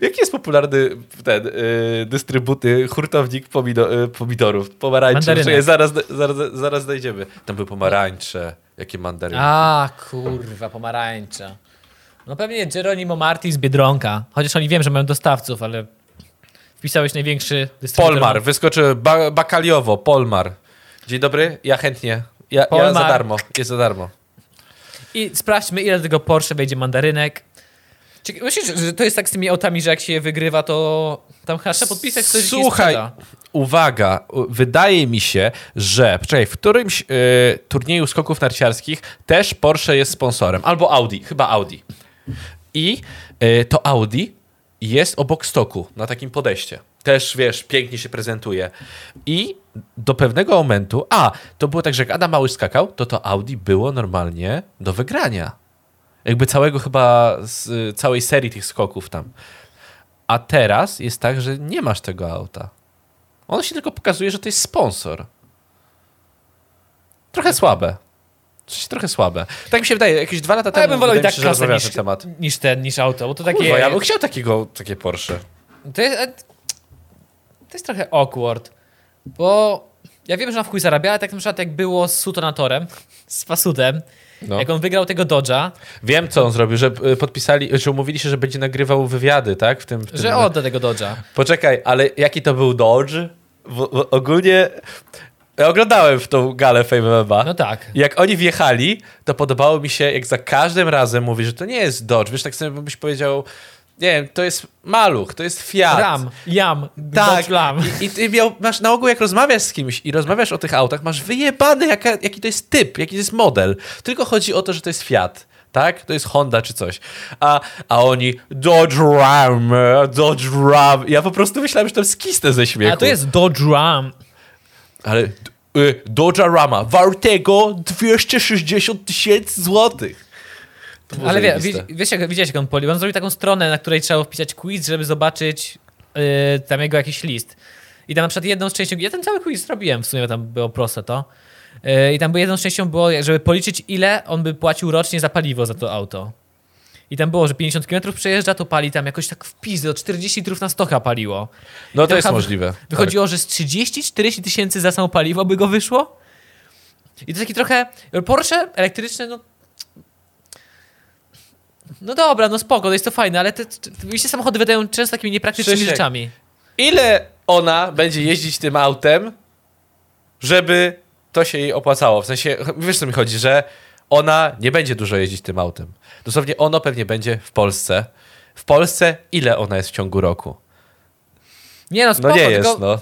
Speaker 2: Jaki jest popularny ten y, dystrybuty, hurtownik pomido, y, pomidorów? Pomarańcze. Czekaj, zaraz, zaraz, zaraz znajdziemy. Tam były pomarańcze. Jakie mandaryny.
Speaker 1: A, kurwa, pomarańcza. No pewnie Geronimo Marti z Biedronka. Chociaż oni wiem, że mają dostawców, ale wpisałeś największy dystrybutor.
Speaker 2: Polmar. Wyskoczy ba bakaliowo. Polmar. Dzień dobry. Ja chętnie. Ja, ja za darmo. Jest za darmo.
Speaker 1: I sprawdźmy, ile do tego Porsche wejdzie mandarynek. Czy myślisz, że to jest tak z tymi autami, że jak się je wygrywa, to tam chyba trzeba podpisać coś
Speaker 2: Słuchaj, uwaga, wydaje mi się, że poczekaj, w którymś y, turnieju skoków narciarskich też Porsche jest sponsorem, albo Audi, chyba Audi. I y, to Audi jest obok stoku, na takim podejście. Też, wiesz, pięknie się prezentuje. I do pewnego momentu, a, to było tak, że jak Adam Małysz skakał, to to Audi było normalnie do wygrania. Jakby całego chyba, z całej serii tych skoków tam. A teraz jest tak, że nie masz tego auta. On się tylko pokazuje, że to jest sponsor. Trochę słabe. Coś trochę słabe. Tak mi się wydaje, jakieś dwa lata temu
Speaker 1: ja bym wolał i tak klasę niż,
Speaker 2: ten temat.
Speaker 1: niż ten, niż auto, bo to takie...
Speaker 2: Kurwa, ja bym chciał takiego, takie Porsche.
Speaker 1: To jest, to jest trochę awkward, bo ja wiem, że na w chuj zarabia, ale tak na przykład jak było z Sutonatorem, z Fasudem,
Speaker 2: No.
Speaker 1: jak on wygrał tego Dodge'a,
Speaker 2: Wiem, co on zrobił, że y, podpisali, że umówili się, że będzie nagrywał wywiady, tak? W tym, w tym
Speaker 1: że odda tego Dodge'a.
Speaker 2: Poczekaj, ale jaki to był Dodge? Bo, bo ogólnie ja oglądałem w tą galę Fame MMA.
Speaker 1: No tak.
Speaker 2: Jak oni wjechali, to podobało mi się, jak za każdym razem mówi, że to nie jest Dodge. Wiesz, tak sobie byś powiedział, nie wiem, to jest maluch, to jest Fiat.
Speaker 1: Ram, Jam,
Speaker 2: Tak.
Speaker 1: Ram.
Speaker 2: I, i ty miał, masz na ogół, jak rozmawiasz z kimś i rozmawiasz o tych autach, masz wyjebany, jaka, jaki to jest typ, jaki to jest model. Tylko chodzi o to, że to jest Fiat. Tak? To jest Honda czy coś. A, a oni Dodge Ram, Dodge Ram. Ja po prostu myślałem, że tam skisnę ze śmiechu.
Speaker 1: A to jest Dodge Ram.
Speaker 2: Ale y, Dodge Rama wartego 260 tysięcy złotych.
Speaker 1: Ale wie, wie, wiesz, jak, widziałeś, jak on polił? On zrobił taką stronę, na której trzeba wpisać quiz, żeby zobaczyć yy, tam jego jakiś list. I tam na przykład jedną z częścią, ja ten cały quiz zrobiłem, w sumie tam było proste to. Yy, I tam było jedną z częścią było, żeby policzyć, ile on by płacił rocznie za paliwo za to auto. I tam było, że 50 km przejeżdża, to pali tam jakoś tak w pizdę, o 40 litrów na stoka paliło.
Speaker 2: No to jest możliwe.
Speaker 1: Wychodziło, że z 30-40 tysięcy za samo paliwo by go wyszło. I to taki trochę. Porsche elektryczne, no. No dobra, no spoko, to jest to fajne, ale te, te, się samochody wydają często takimi niepraktycznymi
Speaker 2: Krzysiek.
Speaker 1: rzeczami.
Speaker 2: Ile ona będzie jeździć tym autem, żeby to się jej opłacało? W sensie, wiesz co mi chodzi, że ona nie będzie dużo jeździć tym autem. Dosłownie ono pewnie będzie w Polsce. W Polsce ile ona jest w ciągu roku?
Speaker 1: Nie no, spoko,
Speaker 2: No nie
Speaker 1: tylko
Speaker 2: jest, no.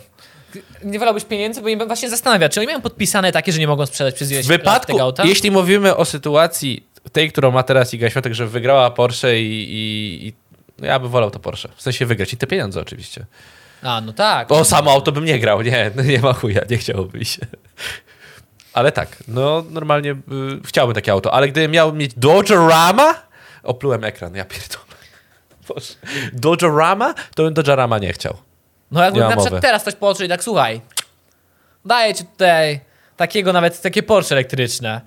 Speaker 1: nie wolałbyś pieniędzy, bo mnie właśnie zastanawia, czy oni mają podpisane takie, że nie mogą sprzedać przez ileś
Speaker 2: W wypadku,
Speaker 1: tego auta?
Speaker 2: jeśli mówimy o sytuacji tej, którą ma teraz Iga Świątek, że wygrała Porsche i, i, i ja bym wolał to Porsche. W sensie wygrać i te pieniądze oczywiście.
Speaker 1: A, no tak.
Speaker 2: O, samo auto bym nie grał, nie, no nie ma chuja, nie chciałoby się. Ale tak, no normalnie y, chciałbym takie auto, ale gdybym miał mieć Dodge Rama, oplułem ekran, ja pierdolę. Boże. Dodge Rama, to bym Dodge Rama nie chciał.
Speaker 1: No jakby
Speaker 2: Nie ma
Speaker 1: na przykład
Speaker 2: mowy.
Speaker 1: teraz ktoś położył i tak, słuchaj, daję ci tutaj takiego nawet, takie Porsche elektryczne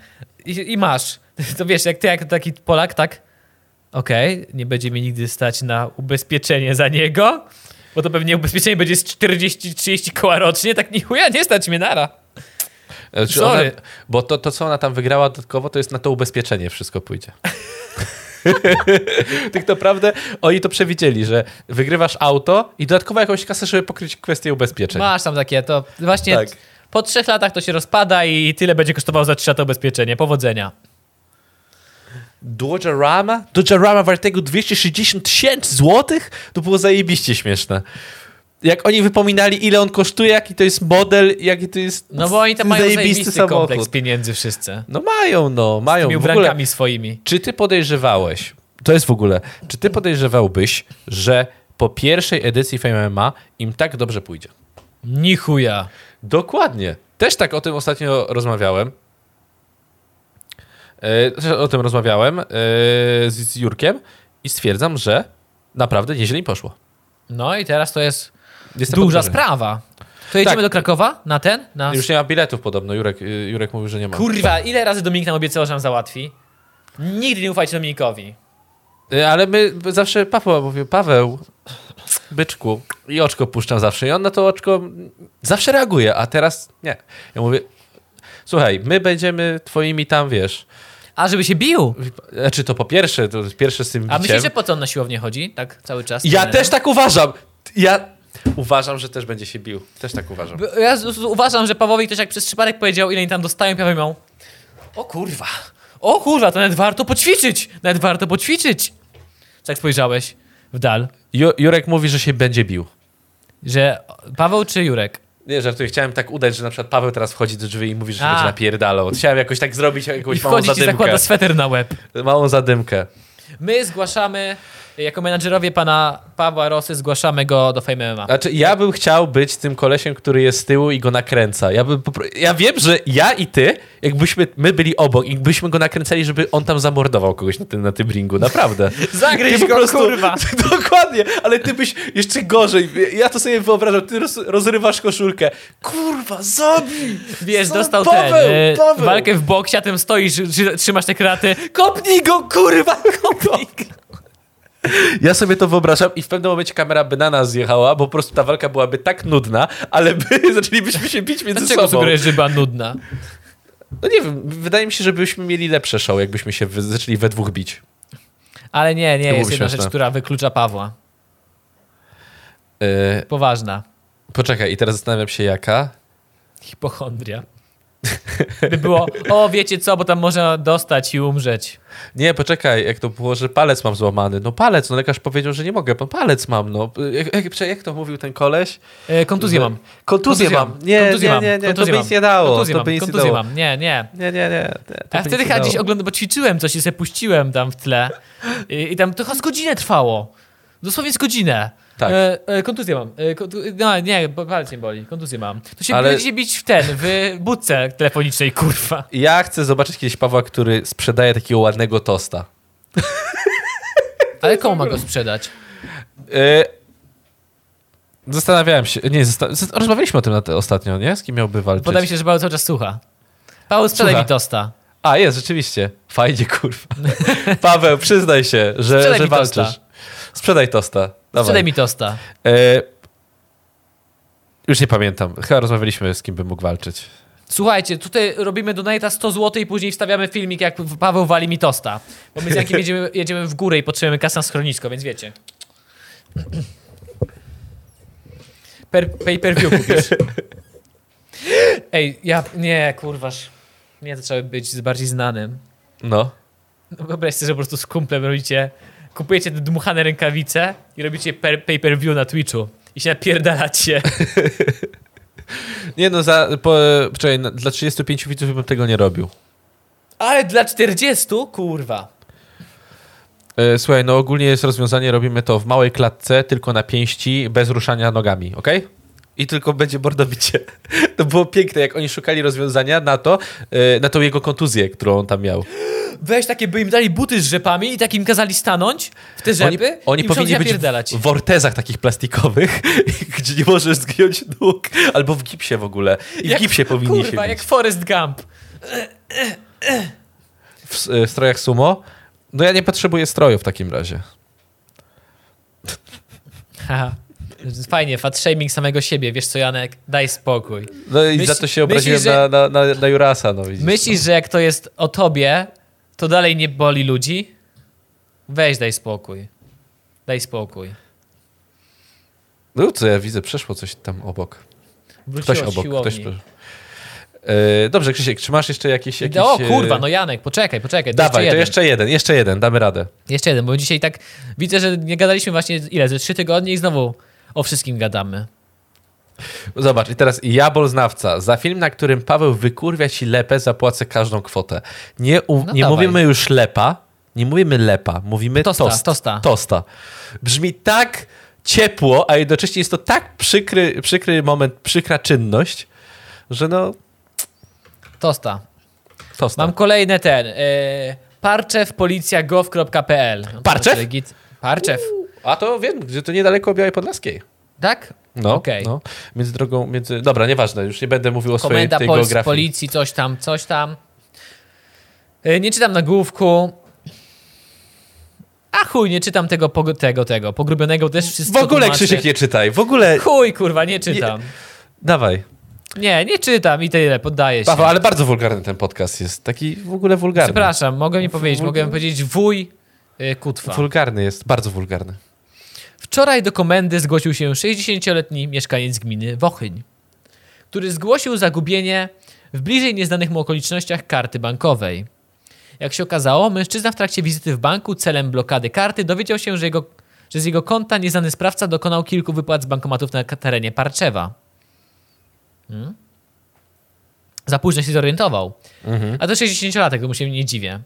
Speaker 1: i, i masz. [LAUGHS] To wiesz, jak ty, jak taki Polak, tak, okej, nie będzie mi nigdy stać na ubezpieczenie za niego, bo to pewnie ubezpieczenie będzie z 40-30 koła rocznie, tak ni chuja, nie stać mnie nara.
Speaker 2: Czy
Speaker 1: Sorry.
Speaker 2: Ona, bo to, to, co ona tam wygrała dodatkowo, to jest na to ubezpieczenie wszystko pójdzie. [LAUGHS] tak naprawdę oni to przewidzieli, że wygrywasz auto i dodatkowo jakąś kasę, żeby pokryć kwestię ubezpieczeń.
Speaker 1: Masz tam takie, to właśnie
Speaker 2: Tak.
Speaker 1: po trzech latach to się rozpada i tyle będzie kosztowało za trzy lata ubezpieczenie. Powodzenia.
Speaker 2: Dodge Rama? Dodge Rama wartego 260 tysięcy złotych? To było zajebiście śmieszne. Jak oni wypominali, ile on kosztuje, jaki to jest model, jaki to jest
Speaker 1: No bo oni tam mają
Speaker 2: zajebisty samochód.
Speaker 1: kompleks pieniędzy wszyscy.
Speaker 2: No mają, no, mają.
Speaker 1: Tymi
Speaker 2: W ogóle,
Speaker 1: swoimi.
Speaker 2: czy ty podejrzewałeś, to jest w ogóle, czy ty podejrzewałbyś, że po pierwszej edycji Fame MMA im tak dobrze pójdzie?
Speaker 1: Ni chuja.
Speaker 2: Dokładnie. Też tak o tym ostatnio rozmawiałem. E, o tym rozmawiałem e, z, Jurkiem i stwierdzam, że naprawdę nieźle im poszło.
Speaker 1: No i teraz to jest
Speaker 2: Jestem
Speaker 1: duża sprawa. To jedziemy
Speaker 2: Tak.
Speaker 1: do Krakowa na ten? Na...
Speaker 2: Już nie ma biletów podobno. Jurek, y, Jurek mówił, że nie ma.
Speaker 1: Kurwa, ile razy Dominik nam obiecał, że nam załatwi? Nigdy nie ufajcie Dominikowi.
Speaker 2: Y, Ale my zawsze Paweł mówił, Paweł, byczku, i oczko puszczam zawsze. I on na to oczko zawsze reaguje, a teraz nie. Ja mówię, słuchaj, my będziemy twoimi tam, wiesz,
Speaker 1: A, żeby się bił.
Speaker 2: znaczy to po pierwsze, to pierwsze z tym
Speaker 1: A że po co on na siłownię chodzi? Tak cały czas?
Speaker 2: Ja też tak uważam. Ja uważam, że też będzie się bił. Też tak uważam.
Speaker 1: Ja uważam, że Pawłowi ktoś jak przez przypadek powiedział, ile oni tam dostają, Paweł miał o kurwa, o kurwa, to nawet warto poćwiczyć, nawet warto poćwiczyć. Jak spojrzałeś w dal,
Speaker 2: Ju, Jurek mówi, że się będzie bił.
Speaker 1: że Paweł czy Jurek?
Speaker 2: Nie, żartuję. Chciałem tak udać, że na przykład Paweł teraz wchodzi do drzwi i mówi, że się
Speaker 1: A.
Speaker 2: będzie napierdalał. Chciałem jakoś tak zrobić,
Speaker 1: I
Speaker 2: jakąś małą
Speaker 1: wchodzi ci
Speaker 2: zadymkę.
Speaker 1: zakłada sweter na łeb.
Speaker 2: Małą zadymkę.
Speaker 1: My zgłaszamy Jako menadżerowie pana Pawła Rosy zgłaszamy go do Fame MMA.
Speaker 2: Znaczy, ja bym chciał być tym kolesiem, który jest z tyłu i go nakręca. Ja, bym popro... ja wiem, że ja i ty, jakbyśmy my byli obok i byśmy go nakręcali, żeby on tam zamordował kogoś na tym, na tym ringu, naprawdę. [LAUGHS]
Speaker 1: Zagryź
Speaker 2: Ty
Speaker 1: go, kurwa! [LAUGHS]
Speaker 2: Dokładnie, ale ty byś jeszcze gorzej. Ja to sobie wyobrażam, ty roz, rozrywasz koszulkę. Kurwa, zabij!
Speaker 1: Wiesz,
Speaker 2: Co?
Speaker 1: dostał
Speaker 2: Paweł,
Speaker 1: ten, e,
Speaker 2: Paweł!
Speaker 1: walkę w boksie, a tym stoisz, trzy- trzymasz te kraty. Kopnij go, kurwa, kopnij go!
Speaker 2: Ja sobie to wyobrażam i w pewnym momencie kamera by na nas zjechała, bo po prostu ta walka byłaby tak nudna, ale by [LAUGHS] zaczęlibyśmy się bić między
Speaker 1: Dlaczego
Speaker 2: sobą.
Speaker 1: sugerujesz, że była nudna?
Speaker 2: No nie wiem, wydaje mi się, że byśmy mieli lepsze show, jakbyśmy się wy- zaczęli we dwóch bić.
Speaker 1: Ale nie, nie,
Speaker 2: To
Speaker 1: jest jedna
Speaker 2: śmieszne.
Speaker 1: rzecz, która wyklucza Pawła.
Speaker 2: Yy,
Speaker 1: Poważna.
Speaker 2: poczekaj, i teraz zastanawiam się jaka.
Speaker 1: Hipochondria. By było, o wiecie co, bo tam można dostać i umrzeć.
Speaker 2: Nie, poczekaj, jak to było, że palec mam złamany. No palec, no lekarz powiedział, że nie mogę, bo palec mam, no. Jak, jak, to mówił ten koleś?
Speaker 1: E, kontuzję mam.
Speaker 2: Kontuzję mam. Nie,
Speaker 1: kontuzję
Speaker 2: nie,
Speaker 1: mam.
Speaker 2: nie, nie, to
Speaker 1: kontuzję
Speaker 2: by
Speaker 1: mam.
Speaker 2: nic nie dało.
Speaker 1: Kontuzję
Speaker 2: To
Speaker 1: mam.
Speaker 2: by nie
Speaker 1: kontuzję
Speaker 2: dało.
Speaker 1: mam. Nie, nie.
Speaker 2: Nie, nie, nie. To
Speaker 1: A
Speaker 2: by
Speaker 1: wtedy chyba gdzieś oglądam, bo ćwiczyłem coś i sobie puściłem tam w tle. I, i tam to chyba z godzinę trwało. Dosłownie z godzinę.
Speaker 2: Tak.
Speaker 1: E, e, kontuzję mam. E, kontu... No nie, palec nie boli. Kontuzję mam. To się
Speaker 2: Ale-
Speaker 1: będziecie bić w ten, w budce telefonicznej, kurwa.
Speaker 2: Ja chcę zobaczyć kiedyś Pawła, który sprzedaje takiego ładnego tosta.
Speaker 1: Ale komu ma go sprzedać?
Speaker 2: Yy, zastanawiałem się, nie, zasta- zast- rozmawialiśmy o tym na te, ostatnio, nie? Z kim miałby walczyć?
Speaker 1: Poda mi się, że Paweł cały czas słucha. Paweł, sprzedaj
Speaker 2: Słucha.
Speaker 1: mi tosta.
Speaker 2: A, jest, rzeczywiście. Fajnie, kurwa. [LAUGHS] Paweł, przyznaj się, że, że
Speaker 1: mi tosta.
Speaker 2: Sprzedaj tosta. Dawaj.
Speaker 1: Sprzedaj mi tosta.
Speaker 2: E, już nie pamiętam. Chyba rozmawialiśmy, z kim bym mógł walczyć.
Speaker 1: Słuchajcie, tutaj robimy donata 100 zł i później wstawiamy filmik, jak Paweł wali mi tosta. Bo my z Jankiem [LAUGHS] jedziemy, jedziemy w górę i potrzebujemy kasy na schronisko, więc wiecie. Per, pay per view kupisz. [LAUGHS] Ej, ja... Nie, kurważ. Nie, to trzeba być bardziej znanym.
Speaker 2: No.
Speaker 1: No wyobraź sobie, że po prostu z kumplem robicie... Kupujecie te dmuchane rękawice i robicie per, pay per view na Twitchu. I się napierdalacie. [LAUGHS]
Speaker 2: Nie no, za, po, poczekaj, na- dla 35 widzów bym tego nie robił.
Speaker 1: Ale dla 40? Kurwa.
Speaker 2: E, słuchaj, no ogólnie jest rozwiązanie, robimy to w małej klatce, tylko na pięści, bez ruszania nogami, ok? I tylko będzie bordobicie. [LAUGHS] To było piękne, jak oni szukali rozwiązania na to, e, na tą jego kontuzję, którą on tam miał.
Speaker 1: Weź takie, by im dali buty z rzepami i tak im kazali stanąć w te rzepy
Speaker 2: Oni, oni powinni być w wortezach takich plastikowych, [LAUGHS] gdzie nie możesz zgiąć nóg, albo w gipsie w ogóle. I w gipsie powinni
Speaker 1: kurwa,
Speaker 2: się mieć.
Speaker 1: jak Forrest Gump.
Speaker 2: w, w strojach sumo. No ja nie potrzebuję stroju w takim razie.
Speaker 1: Haha. Fajnie, fat shaming samego siebie, wiesz co Janek? Daj spokój.
Speaker 2: No i
Speaker 1: Myśl-
Speaker 2: za to się obraziłem
Speaker 1: myślisz,
Speaker 2: na, na, na, na Jurasa, no widzisz.
Speaker 1: Myślisz, że jak to jest o tobie, to dalej nie boli ludzi? Weź, daj spokój. Daj spokój.
Speaker 2: No co ja widzę, przeszło coś tam obok.
Speaker 1: Wróciło
Speaker 2: Ktoś obok,
Speaker 1: siłowni.
Speaker 2: ktoś... E, dobrze, Krzysiek, czy masz jeszcze jakieś... jakieś
Speaker 1: O
Speaker 2: e,
Speaker 1: kurwa, no Janek, poczekaj, poczekaj. To
Speaker 2: Dawaj,
Speaker 1: jeszcze
Speaker 2: to jeszcze jeden, jeszcze jeden, damy radę.
Speaker 1: Jeszcze jeden, bo dzisiaj tak widzę, że nie gadaliśmy właśnie ile, ze trzy tygodnie i znowu o wszystkim gadamy.
Speaker 2: Zobacz, i teraz ja, bolznawca, za film, na którym Paweł wykurwia ci lepę, zapłacę każdą kwotę. Nie, u,
Speaker 1: No
Speaker 2: nie
Speaker 1: dawaj.
Speaker 2: mówimy już lepa, nie mówimy lepa, mówimy
Speaker 1: Tosta,
Speaker 2: tost.
Speaker 1: tosta.
Speaker 2: Tosta. Brzmi tak ciepło, a jednocześnie jest to tak przykry, przykry moment, przykra czynność, że no,
Speaker 1: Tosta.
Speaker 2: tosta.
Speaker 1: Mam kolejne ten. Yy,
Speaker 2: Parczew?
Speaker 1: to Git. Parczew.
Speaker 2: A to wiem, że to niedaleko Białej Podlaskiej.
Speaker 1: Tak?
Speaker 2: No,
Speaker 1: Okej.
Speaker 2: no. Między drogą, między... Dobra, nieważne, już nie będę mówił o swojej
Speaker 1: Komenda
Speaker 2: tej
Speaker 1: Pols-
Speaker 2: geografii.
Speaker 1: policji, coś tam, coś tam. Yy, nie czytam nagłówku. A chuj, nie czytam tego, pog- tego, tego. Pogrubionego też
Speaker 2: W
Speaker 1: wszystko
Speaker 2: ogóle,
Speaker 1: tłumaczy.
Speaker 2: Krzysiek, nie czytaj, w ogóle...
Speaker 1: Chuj, kurwa, nie czytam.
Speaker 2: Dawaj.
Speaker 1: Nie, nie czytam i tyle, poddaję się.
Speaker 2: Paweł, ale bardzo wulgarny ten podcast jest. Taki w ogóle wulgarny.
Speaker 1: Przepraszam, mogę nie powiedzieć,
Speaker 2: Wul-
Speaker 1: mogę powiedzieć wuj yy, Kutwa.
Speaker 2: Wulgarny jest, bardzo wulgarny.
Speaker 1: Wczoraj do komendy zgłosił się 60-letni mieszkaniec gminy Wochyń, który zgłosił zagubienie w bliżej nieznanych mu okolicznościach karty bankowej. Jak się okazało, mężczyzna w trakcie wizyty w banku celem blokady karty dowiedział się, że, jego, że z jego konta nieznany sprawca dokonał kilku wypłat z bankomatów na terenie Parczewa. Hmm? Za późno się zorientował. A to 60-latek, to mu się nie dziwię.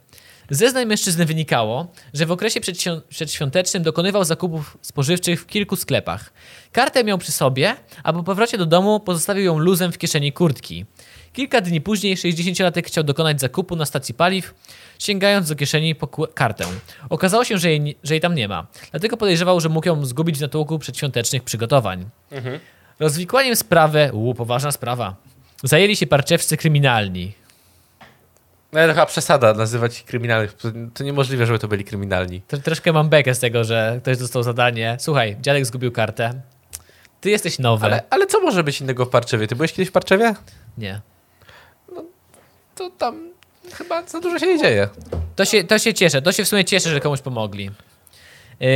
Speaker 1: Zeznań mężczyzny wynikało, że w okresie przedświą- przedświątecznym dokonywał zakupów spożywczych w kilku sklepach. Kartę miał przy sobie, a po powrocie do domu pozostawił ją luzem w kieszeni kurtki. Kilka dni później 60-latek chciał dokonać zakupu na stacji paliw, sięgając do kieszeni po kartę. Okazało się, że jej, że jej tam nie ma. Dlatego podejrzewał, że mógł ją zgubić w natłoku przedświątecznych przygotowań. Rozwikłaniem sprawy, u, poważna sprawa, zajęli się parczewscy kryminalni.
Speaker 2: No ale chyba przesada nazywać ich kryminalnych. To- To niemożliwe, żeby to byli kryminalni.
Speaker 1: Tro- Troszkę mam bekę z tego, że ktoś dostał zadanie. Słuchaj, dziadek zgubił kartę. Ty jesteś nowy.
Speaker 2: Ale, ale co może być innego w Parczewie? Ty byłeś kiedyś w Parczewie?
Speaker 1: Nie.
Speaker 2: To tam chyba za dużo się nie dzieje.
Speaker 1: To się, to się cieszę. To się w sumie cieszę, że komuś pomogli. Yy...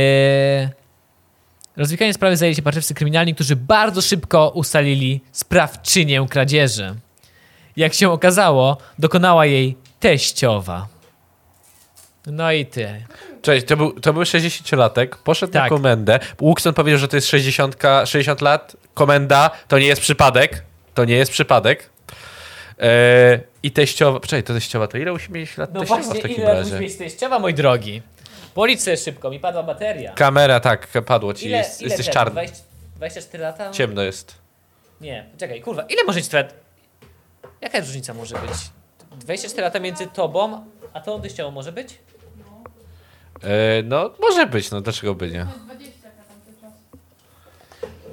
Speaker 1: Rozwikanie sprawy zajęli się parczewcy kryminalni, którzy bardzo szybko ustalili sprawczynię kradzieży. Jak się okazało, dokonała jej teściowa. No i ty.
Speaker 2: Cześć, to był, to był 60-latek, poszedł na
Speaker 1: Tak.
Speaker 2: komendę. Wilkson powiedział, że to jest 60, 60 lat, komenda, to nie jest przypadek. To nie jest przypadek. E, I teściowa, czekaj, to teściowa, to ile musi mieć lat
Speaker 1: No
Speaker 2: teściowa
Speaker 1: właśnie,
Speaker 2: w takim
Speaker 1: ile
Speaker 2: razie?
Speaker 1: musi mieć teściowa, mój drogi? Policz szybko, mi padła bateria.
Speaker 2: Kamera, tak, padło ci,
Speaker 1: Ile,
Speaker 2: jest,
Speaker 1: ile
Speaker 2: jesteś
Speaker 1: ten?
Speaker 2: czarny.
Speaker 1: 20, 24 lata?
Speaker 2: Ciemno jest.
Speaker 1: Nie, czekaj, kurwa, ile może być twoja... Jaka różnica może być? 24 lata między tobą, a tą teściową może być?
Speaker 2: E, no, może być, no dlaczego by nie?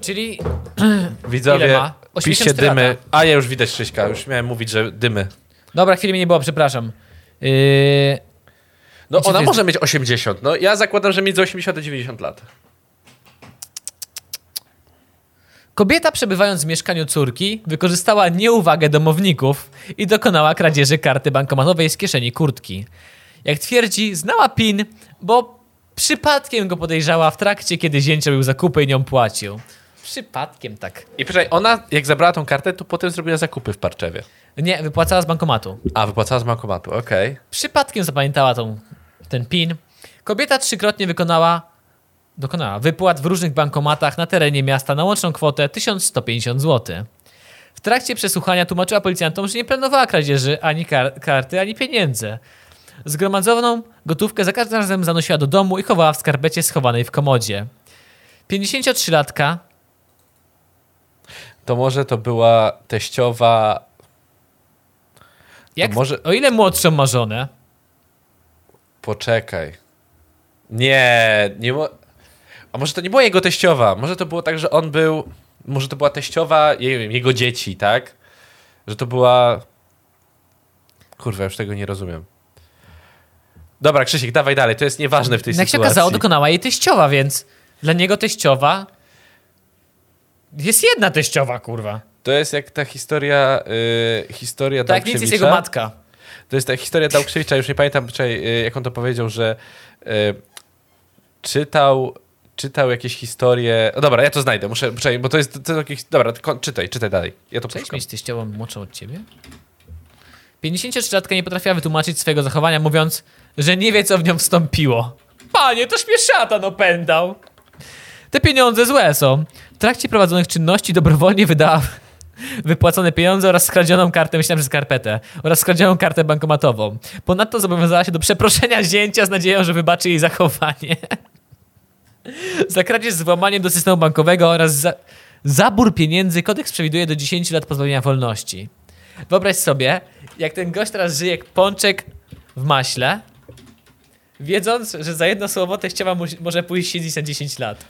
Speaker 1: Czyli [CLEARS THROAT]
Speaker 2: Widzowie,
Speaker 1: ma?
Speaker 2: piszcie
Speaker 1: 84
Speaker 2: dymy.
Speaker 1: lata.
Speaker 2: A ja już widać Krzyśka, już miałem mówić, że dymy.
Speaker 1: Dobra, chwili mnie nie było, przepraszam. Yy,
Speaker 2: No
Speaker 1: Gdzie
Speaker 2: ona
Speaker 1: to jest-
Speaker 2: może mieć 80, no ja zakładam, że między 80 a 90 lat.
Speaker 1: Kobieta przebywając w mieszkaniu córki wykorzystała nieuwagę domowników i dokonała kradzieży karty bankomatowej z kieszeni kurtki. Jak twierdzi, znała PIN, bo przypadkiem go podejrzała w trakcie, kiedy zięć robił zakupy i nią płacił. Przypadkiem tak.
Speaker 2: I poczekaj, ona jak zabrała tą kartę, to potem zrobiła zakupy w Parczewie.
Speaker 1: Nie, wypłacała z bankomatu.
Speaker 2: A, wypłacała z bankomatu, okej.
Speaker 1: Przypadkiem zapamiętała tą, ten PIN. Kobieta trzykrotnie wykonała, dokonała wypłat w różnych bankomatach na terenie miasta na łączną kwotę 1150 zł. W trakcie przesłuchania tłumaczyła policjantom, że nie planowała kradzieży ani kar- karty, ani pieniędzy. Zgromadzoną gotówkę za każdym razem zanosiła do domu i chowała w skarbecie schowanej w komodzie. 53-latka
Speaker 2: To może to była teściowa...
Speaker 1: jak,
Speaker 2: może-
Speaker 1: o ile młodszą ma żonę,
Speaker 2: Poczekaj. Nie, nie mo... A może to nie była jego teściowa? Może to było tak, że on był... Może to była teściowa nie wiem, jego dzieci, tak? Że to była... Kurwa, już tego nie rozumiem. Dobra, Krzysiek, dawaj dalej, to jest nieważne w tej
Speaker 1: jak się
Speaker 2: sytuacji.
Speaker 1: okazało, dokonała jej teściowa, więc dla niego teściowa jest jedna teściowa, kurwa.
Speaker 2: To jest jak ta historia, y, historia
Speaker 1: Tak, nic jest jego matka.
Speaker 2: To jest ta historia Dałkrzewicza, już nie pamiętam, czekaj, y, jak on to powiedział, że y, czytał, czytał jakieś historie... O, dobra, ja to znajdę, muszę, czekaj, bo to jest, to jakieś... Dobra, czytaj, czytaj dalej. Ja to
Speaker 1: Cześć,
Speaker 2: poszukam.
Speaker 1: mieć teściową młodszą od ciebie? 53-latka nie potrafiła wytłumaczyć swojego zachowania, mówiąc, że nie wie, co w nią wstąpiło. Panie, toż mnie szatan opędał. Te pieniądze złe są. W trakcie prowadzonych czynności dobrowolnie wydała [LAUGHS] wypłacone pieniądze oraz skradzioną kartę, myślałem, że skarpetę, oraz skradzioną kartę bankomatową. Ponadto zobowiązała się do przeproszenia [LAUGHS] zięcia z nadzieją, że wybaczy jej zachowanie. Za kradzież z włamaniem do systemu bankowego oraz za, zabór pieniędzy kodeks przewiduje do 10 lat pozbawienia wolności. Wyobraź sobie, jak ten gość teraz żyje jak pączek w maśle, wiedząc, że za jedno słowo teściowa mu, może pójść siedzieć na 10 lat.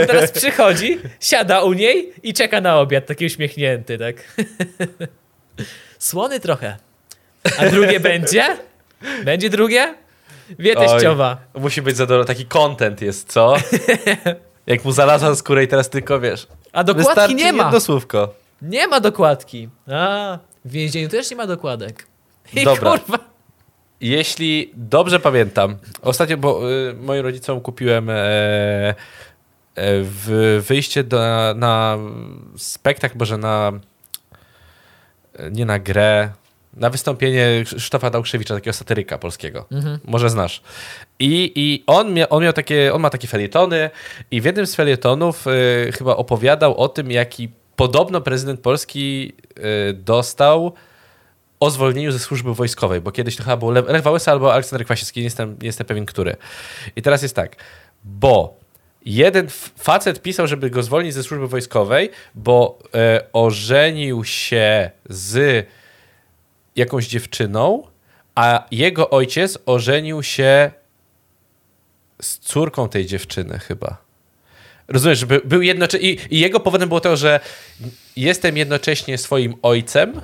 Speaker 1: On teraz przychodzi, siada u niej i czeka na obiad, taki uśmiechnięty, tak. [LAUGHS] Słony trochę. A drugie będzie? Będzie drugie? Wie teściowa.
Speaker 2: Oj, musi być zadowolony, taki content jest, co? [LAUGHS] jak mu zalazła skórę i teraz tylko, wiesz...
Speaker 1: A dokładki nie ma.
Speaker 2: jedno słówko.
Speaker 1: Nie ma dokładki. A, w więzieniu też nie ma dokładek. [LAUGHS] I
Speaker 2: Dobra.
Speaker 1: kurwa.
Speaker 2: Jeśli dobrze pamiętam, ostatnio, bo y, moim rodzicom kupiłem e, e, w wyjście do, na, na spektakl, może na e, nie na grę, na wystąpienie Krzysztofa Dałkrzewicza, takiego satyryka polskiego. Może znasz. I, i on, mia, on miał takie, on ma takie felietony i w jednym z felietonów y, chyba opowiadał o tym, jaki podobno prezydent Polski y, dostał o zwolnieniu ze służby wojskowej, bo kiedyś to chyba był Le- Lech Wałęsa albo Aleksander Kwasiewski, nie jestem, nie jestem pewien, który. I teraz jest tak, bo jeden facet pisał, żeby go zwolnić ze służby wojskowej, bo e, ożenił się z jakąś dziewczyną, a jego ojciec ożenił się z córką tej dziewczyny chyba. Rozumiesz, by, był jednocześnie. I, I jego powodem było to, że jestem jednocześnie swoim ojcem.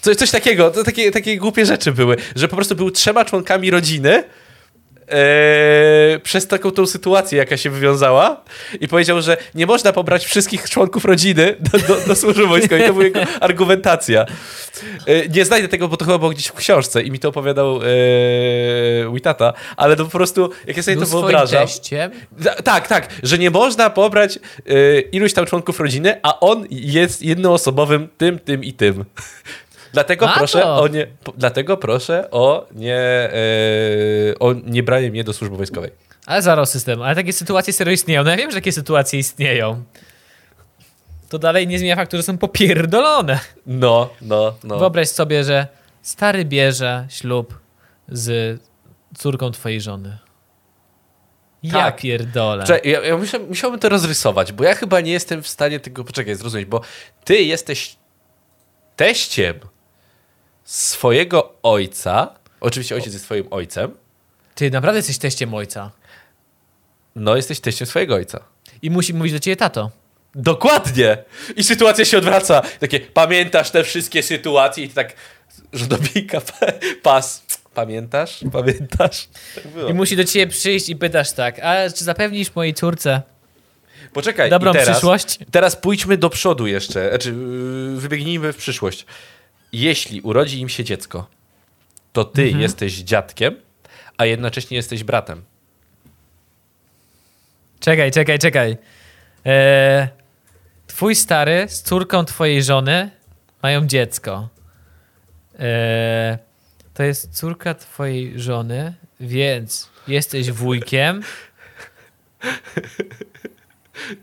Speaker 2: Coś, coś takiego, to takie, takie głupie rzeczy były, że po prostu był trzema członkami rodziny. E, przez taką tą sytuację, jaka się wywiązała, i powiedział, że nie można pobrać wszystkich członków rodziny do, do, do służby wojskowej. To była jego argumentacja. E, nie znajdę tego, bo to chyba było gdzieś w książce i mi to opowiadał e, Witata, ale to po prostu, jak ja sobie
Speaker 1: Był
Speaker 2: to wyobrażam.
Speaker 1: teściem.
Speaker 2: Tak, tak, że nie można pobrać iluś tam członków rodziny, a on jest jednoosobowym tym, tym i tym. Dlatego
Speaker 1: A
Speaker 2: proszę
Speaker 1: to.
Speaker 2: o nie, dlatego proszę o nie, y, o nie branie mnie do służby wojskowej.
Speaker 1: Ale zaraz system, ale takie sytuacje serio istnieją. No ja wiem, że takie sytuacje istnieją. To dalej nie zmienia faktu, że są popierdolone.
Speaker 2: No, no, no.
Speaker 1: Wyobraź sobie, że stary bierze ślub z córką twojej żony. Ja
Speaker 2: Tak.
Speaker 1: pierdolę.
Speaker 2: Czekaj, ja, ja musia, musiałbym to rozrysować, bo ja chyba nie jestem w stanie tego, poczekaj, zrozumieć, bo ty jesteś teściem swojego ojca, oczywiście ojciec jest twoim ojcem,
Speaker 1: Ty naprawdę jesteś teściem ojca.
Speaker 2: no jesteś teściem swojego ojca.
Speaker 1: I musi mówić do ciebie tato.
Speaker 2: Dokładnie. I sytuacja się odwraca. Takie, pamiętasz te wszystkie sytuacje? I ty tak, że dobijka, [LAUGHS] pas. Pamiętasz? Pamiętasz? Tak.
Speaker 1: I musi do ciebie przyjść i pytasz tak, a czy zapewnisz mojej córce
Speaker 2: Poczekaj,
Speaker 1: dobrą
Speaker 2: teraz,
Speaker 1: przyszłość?
Speaker 2: Teraz pójdźmy do przodu jeszcze. Znaczy, yy, wybiegnijmy w przyszłość. Jeśli urodzi im się dziecko, to ty
Speaker 1: Mhm.
Speaker 2: jesteś dziadkiem, a jednocześnie jesteś bratem.
Speaker 1: Czekaj, czekaj, czekaj. Eee, twój stary z córką twojej żony mają dziecko. Eee, to jest córka twojej żony, więc jesteś wujkiem.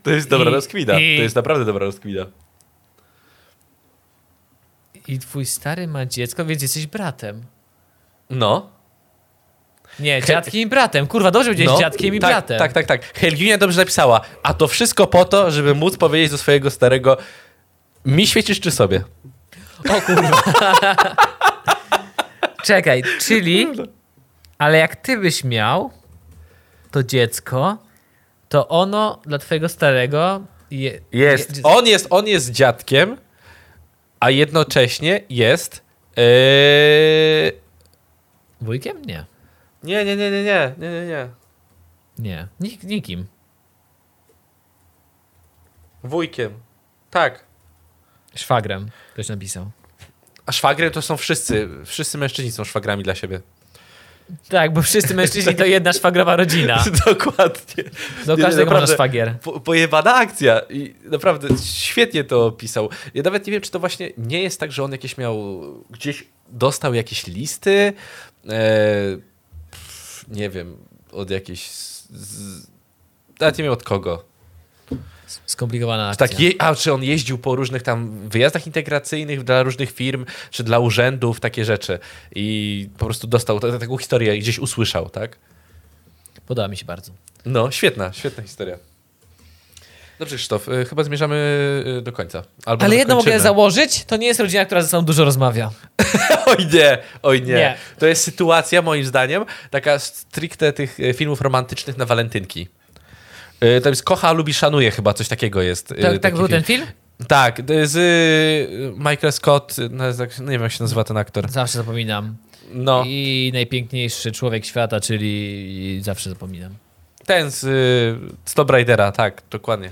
Speaker 2: To jest dobra
Speaker 1: I-
Speaker 2: rozkwita.
Speaker 1: i-
Speaker 2: To jest naprawdę dobra rozkwita.
Speaker 1: I twój stary ma dziecko, więc jesteś bratem.
Speaker 2: No.
Speaker 1: Nie, dziadkiem i bratem. Kurwa, dobrze powiedzieć dziadkiem i
Speaker 2: tak,
Speaker 1: bratem.
Speaker 2: Tak, tak, tak. Helginia dobrze napisała. A to wszystko po to, żeby móc powiedzieć do swojego starego mi świecisz czy sobie?
Speaker 1: O kurwa. [LAUGHS] Czekaj, czyli... Ale jak ty byś miał to dziecko, to ono dla twojego starego je,
Speaker 2: Jest.
Speaker 1: je-
Speaker 2: On jest, on jest dziadkiem, a jednocześnie jest... Yy...
Speaker 1: Wujkiem? Nie.
Speaker 2: Nie, nie, nie, nie, nie, nie, nie, nie.
Speaker 1: Nie. Nik, nikim.
Speaker 2: Wujkiem. Tak.
Speaker 1: Szwagrem. Ktoś napisał.
Speaker 2: A szwagrem to są wszyscy. Wszyscy mężczyźni są szwagrami dla siebie.
Speaker 1: Tak, bo wszyscy mężczyźni to jedna szwagrowa rodzina. [LAUGHS]
Speaker 2: Dokładnie.
Speaker 1: Do każdego można szwagier.
Speaker 2: Po, pojebana akcja i naprawdę świetnie to opisał. Ja nawet nie wiem, czy to właśnie nie jest tak, że on jakieś miał, gdzieś dostał jakieś listy, e, nie wiem, od jakiejś, z, z, nawet nie wiem od kogo.
Speaker 1: Skomplikowana akcja.
Speaker 2: Tak, je, a czy on jeździł po różnych tam wyjazdach integracyjnych dla różnych firm, czy dla urzędów, takie rzeczy i po prostu dostał ta- taką historię i gdzieś usłyszał, tak?
Speaker 1: Podoba mi się bardzo.
Speaker 2: No, świetna, świetna historia. Dobrze, Krzysztof, y, chyba zmierzamy y, do końca. Albo
Speaker 1: Ale jedno mogę założyć, to nie jest rodzina, która ze sobą dużo rozmawia. [LAUGHS]
Speaker 2: Oj nie, oj nie.
Speaker 1: Nie.
Speaker 2: To jest sytuacja, moim zdaniem, taka stricte tych y, filmów romantycznych na walentynki. Y, To jest kocha, lubi, szanuje chyba, coś takiego jest. y,
Speaker 1: Tak, tak był ten
Speaker 2: film.
Speaker 1: film?
Speaker 2: Tak, z y, Michael Scott, no, tak- nie wiem jak się nazywa ten aktor.
Speaker 1: Zawsze zapominam.
Speaker 2: No,
Speaker 1: I najpiękniejszy człowiek świata, czyli zawsze zapominam.
Speaker 2: ten z, z Tomb Raidera, tak, dokładnie.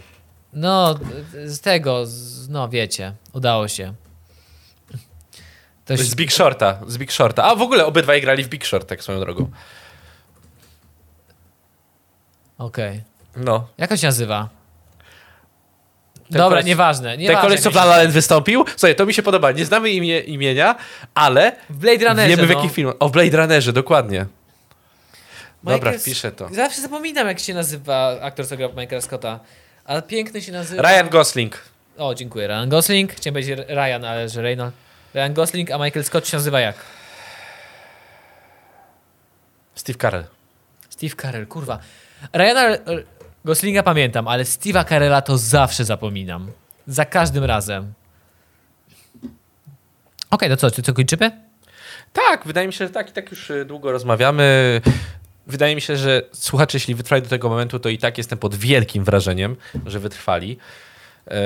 Speaker 1: No, z tego, z, no wiecie, udało się. To
Speaker 2: Z Big Shorta, z Big Shorta. A w ogóle obydwaj grali w Big Short, tak swoją drogą.
Speaker 1: Okej.
Speaker 2: No.
Speaker 1: Jak on się nazywa?
Speaker 2: Ten
Speaker 1: Dobra,
Speaker 2: koleś-
Speaker 1: nieważne.
Speaker 2: Ten
Speaker 1: nieważne,
Speaker 2: koleś, co w La La Land wystąpił? Słuchaj, to mi się podoba. Nie znamy imię, imienia, ale
Speaker 1: W Blade Runnerze,
Speaker 2: wiemy w
Speaker 1: no.
Speaker 2: jakich filmach. O, w Blade Runnerze, dokładnie. Dobra,
Speaker 1: Michael-
Speaker 2: wpiszę to.
Speaker 1: Zawsze zapominam, jak się nazywa aktor, co grał Michaela Scotta. Ale piękny się nazywa...
Speaker 2: Ryan Gosling.
Speaker 1: O, dziękuję. Ryan Gosling. Chciałem powiedzieć Ryan, ale że Reynolds. Ryan Gosling, a Michael Scott się nazywa jak?
Speaker 2: Steve Carell.
Speaker 1: Steve Carell, kurwa. Ryana Goslinga pamiętam, ale Steve'a Carella to zawsze zapominam. Za każdym razem. Okej, to co, czy co kończymy?
Speaker 2: Tak, wydaje mi się, że tak i tak już y, długo rozmawiamy. Wydaje mi się, że słuchacze, jeśli wytrwali do tego momentu, to i tak jestem pod wielkim wrażeniem, że wytrwali. E,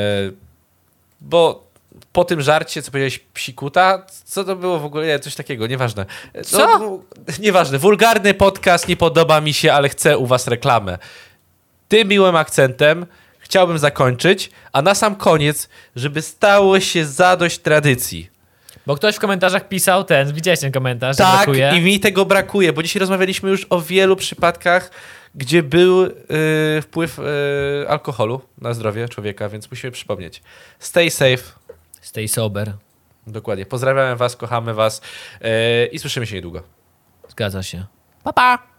Speaker 2: Bo po tym żarcie, co powiedziałeś, psikuta, co to było w ogóle? Coś takiego, nieważne. E,
Speaker 1: Co?
Speaker 2: No, nieważne. Wulgarny podcast, nie podoba mi się, ale chcę u was reklamę. Tym miłym akcentem chciałbym zakończyć, a na sam koniec, żeby stało się zadość tradycji.
Speaker 1: Bo ktoś w komentarzach pisał ten, widziałeś ten komentarz,
Speaker 2: Tak,
Speaker 1: brakuje.
Speaker 2: i mi tego brakuje, bo dzisiaj rozmawialiśmy już o wielu przypadkach, gdzie był y, wpływ y, alkoholu na zdrowie człowieka, więc musimy przypomnieć. Stay safe.
Speaker 1: Stay sober.
Speaker 2: Dokładnie. Pozdrawiamy was, kochamy was y, i słyszymy się niedługo.
Speaker 1: Zgadza się. Pa, pa!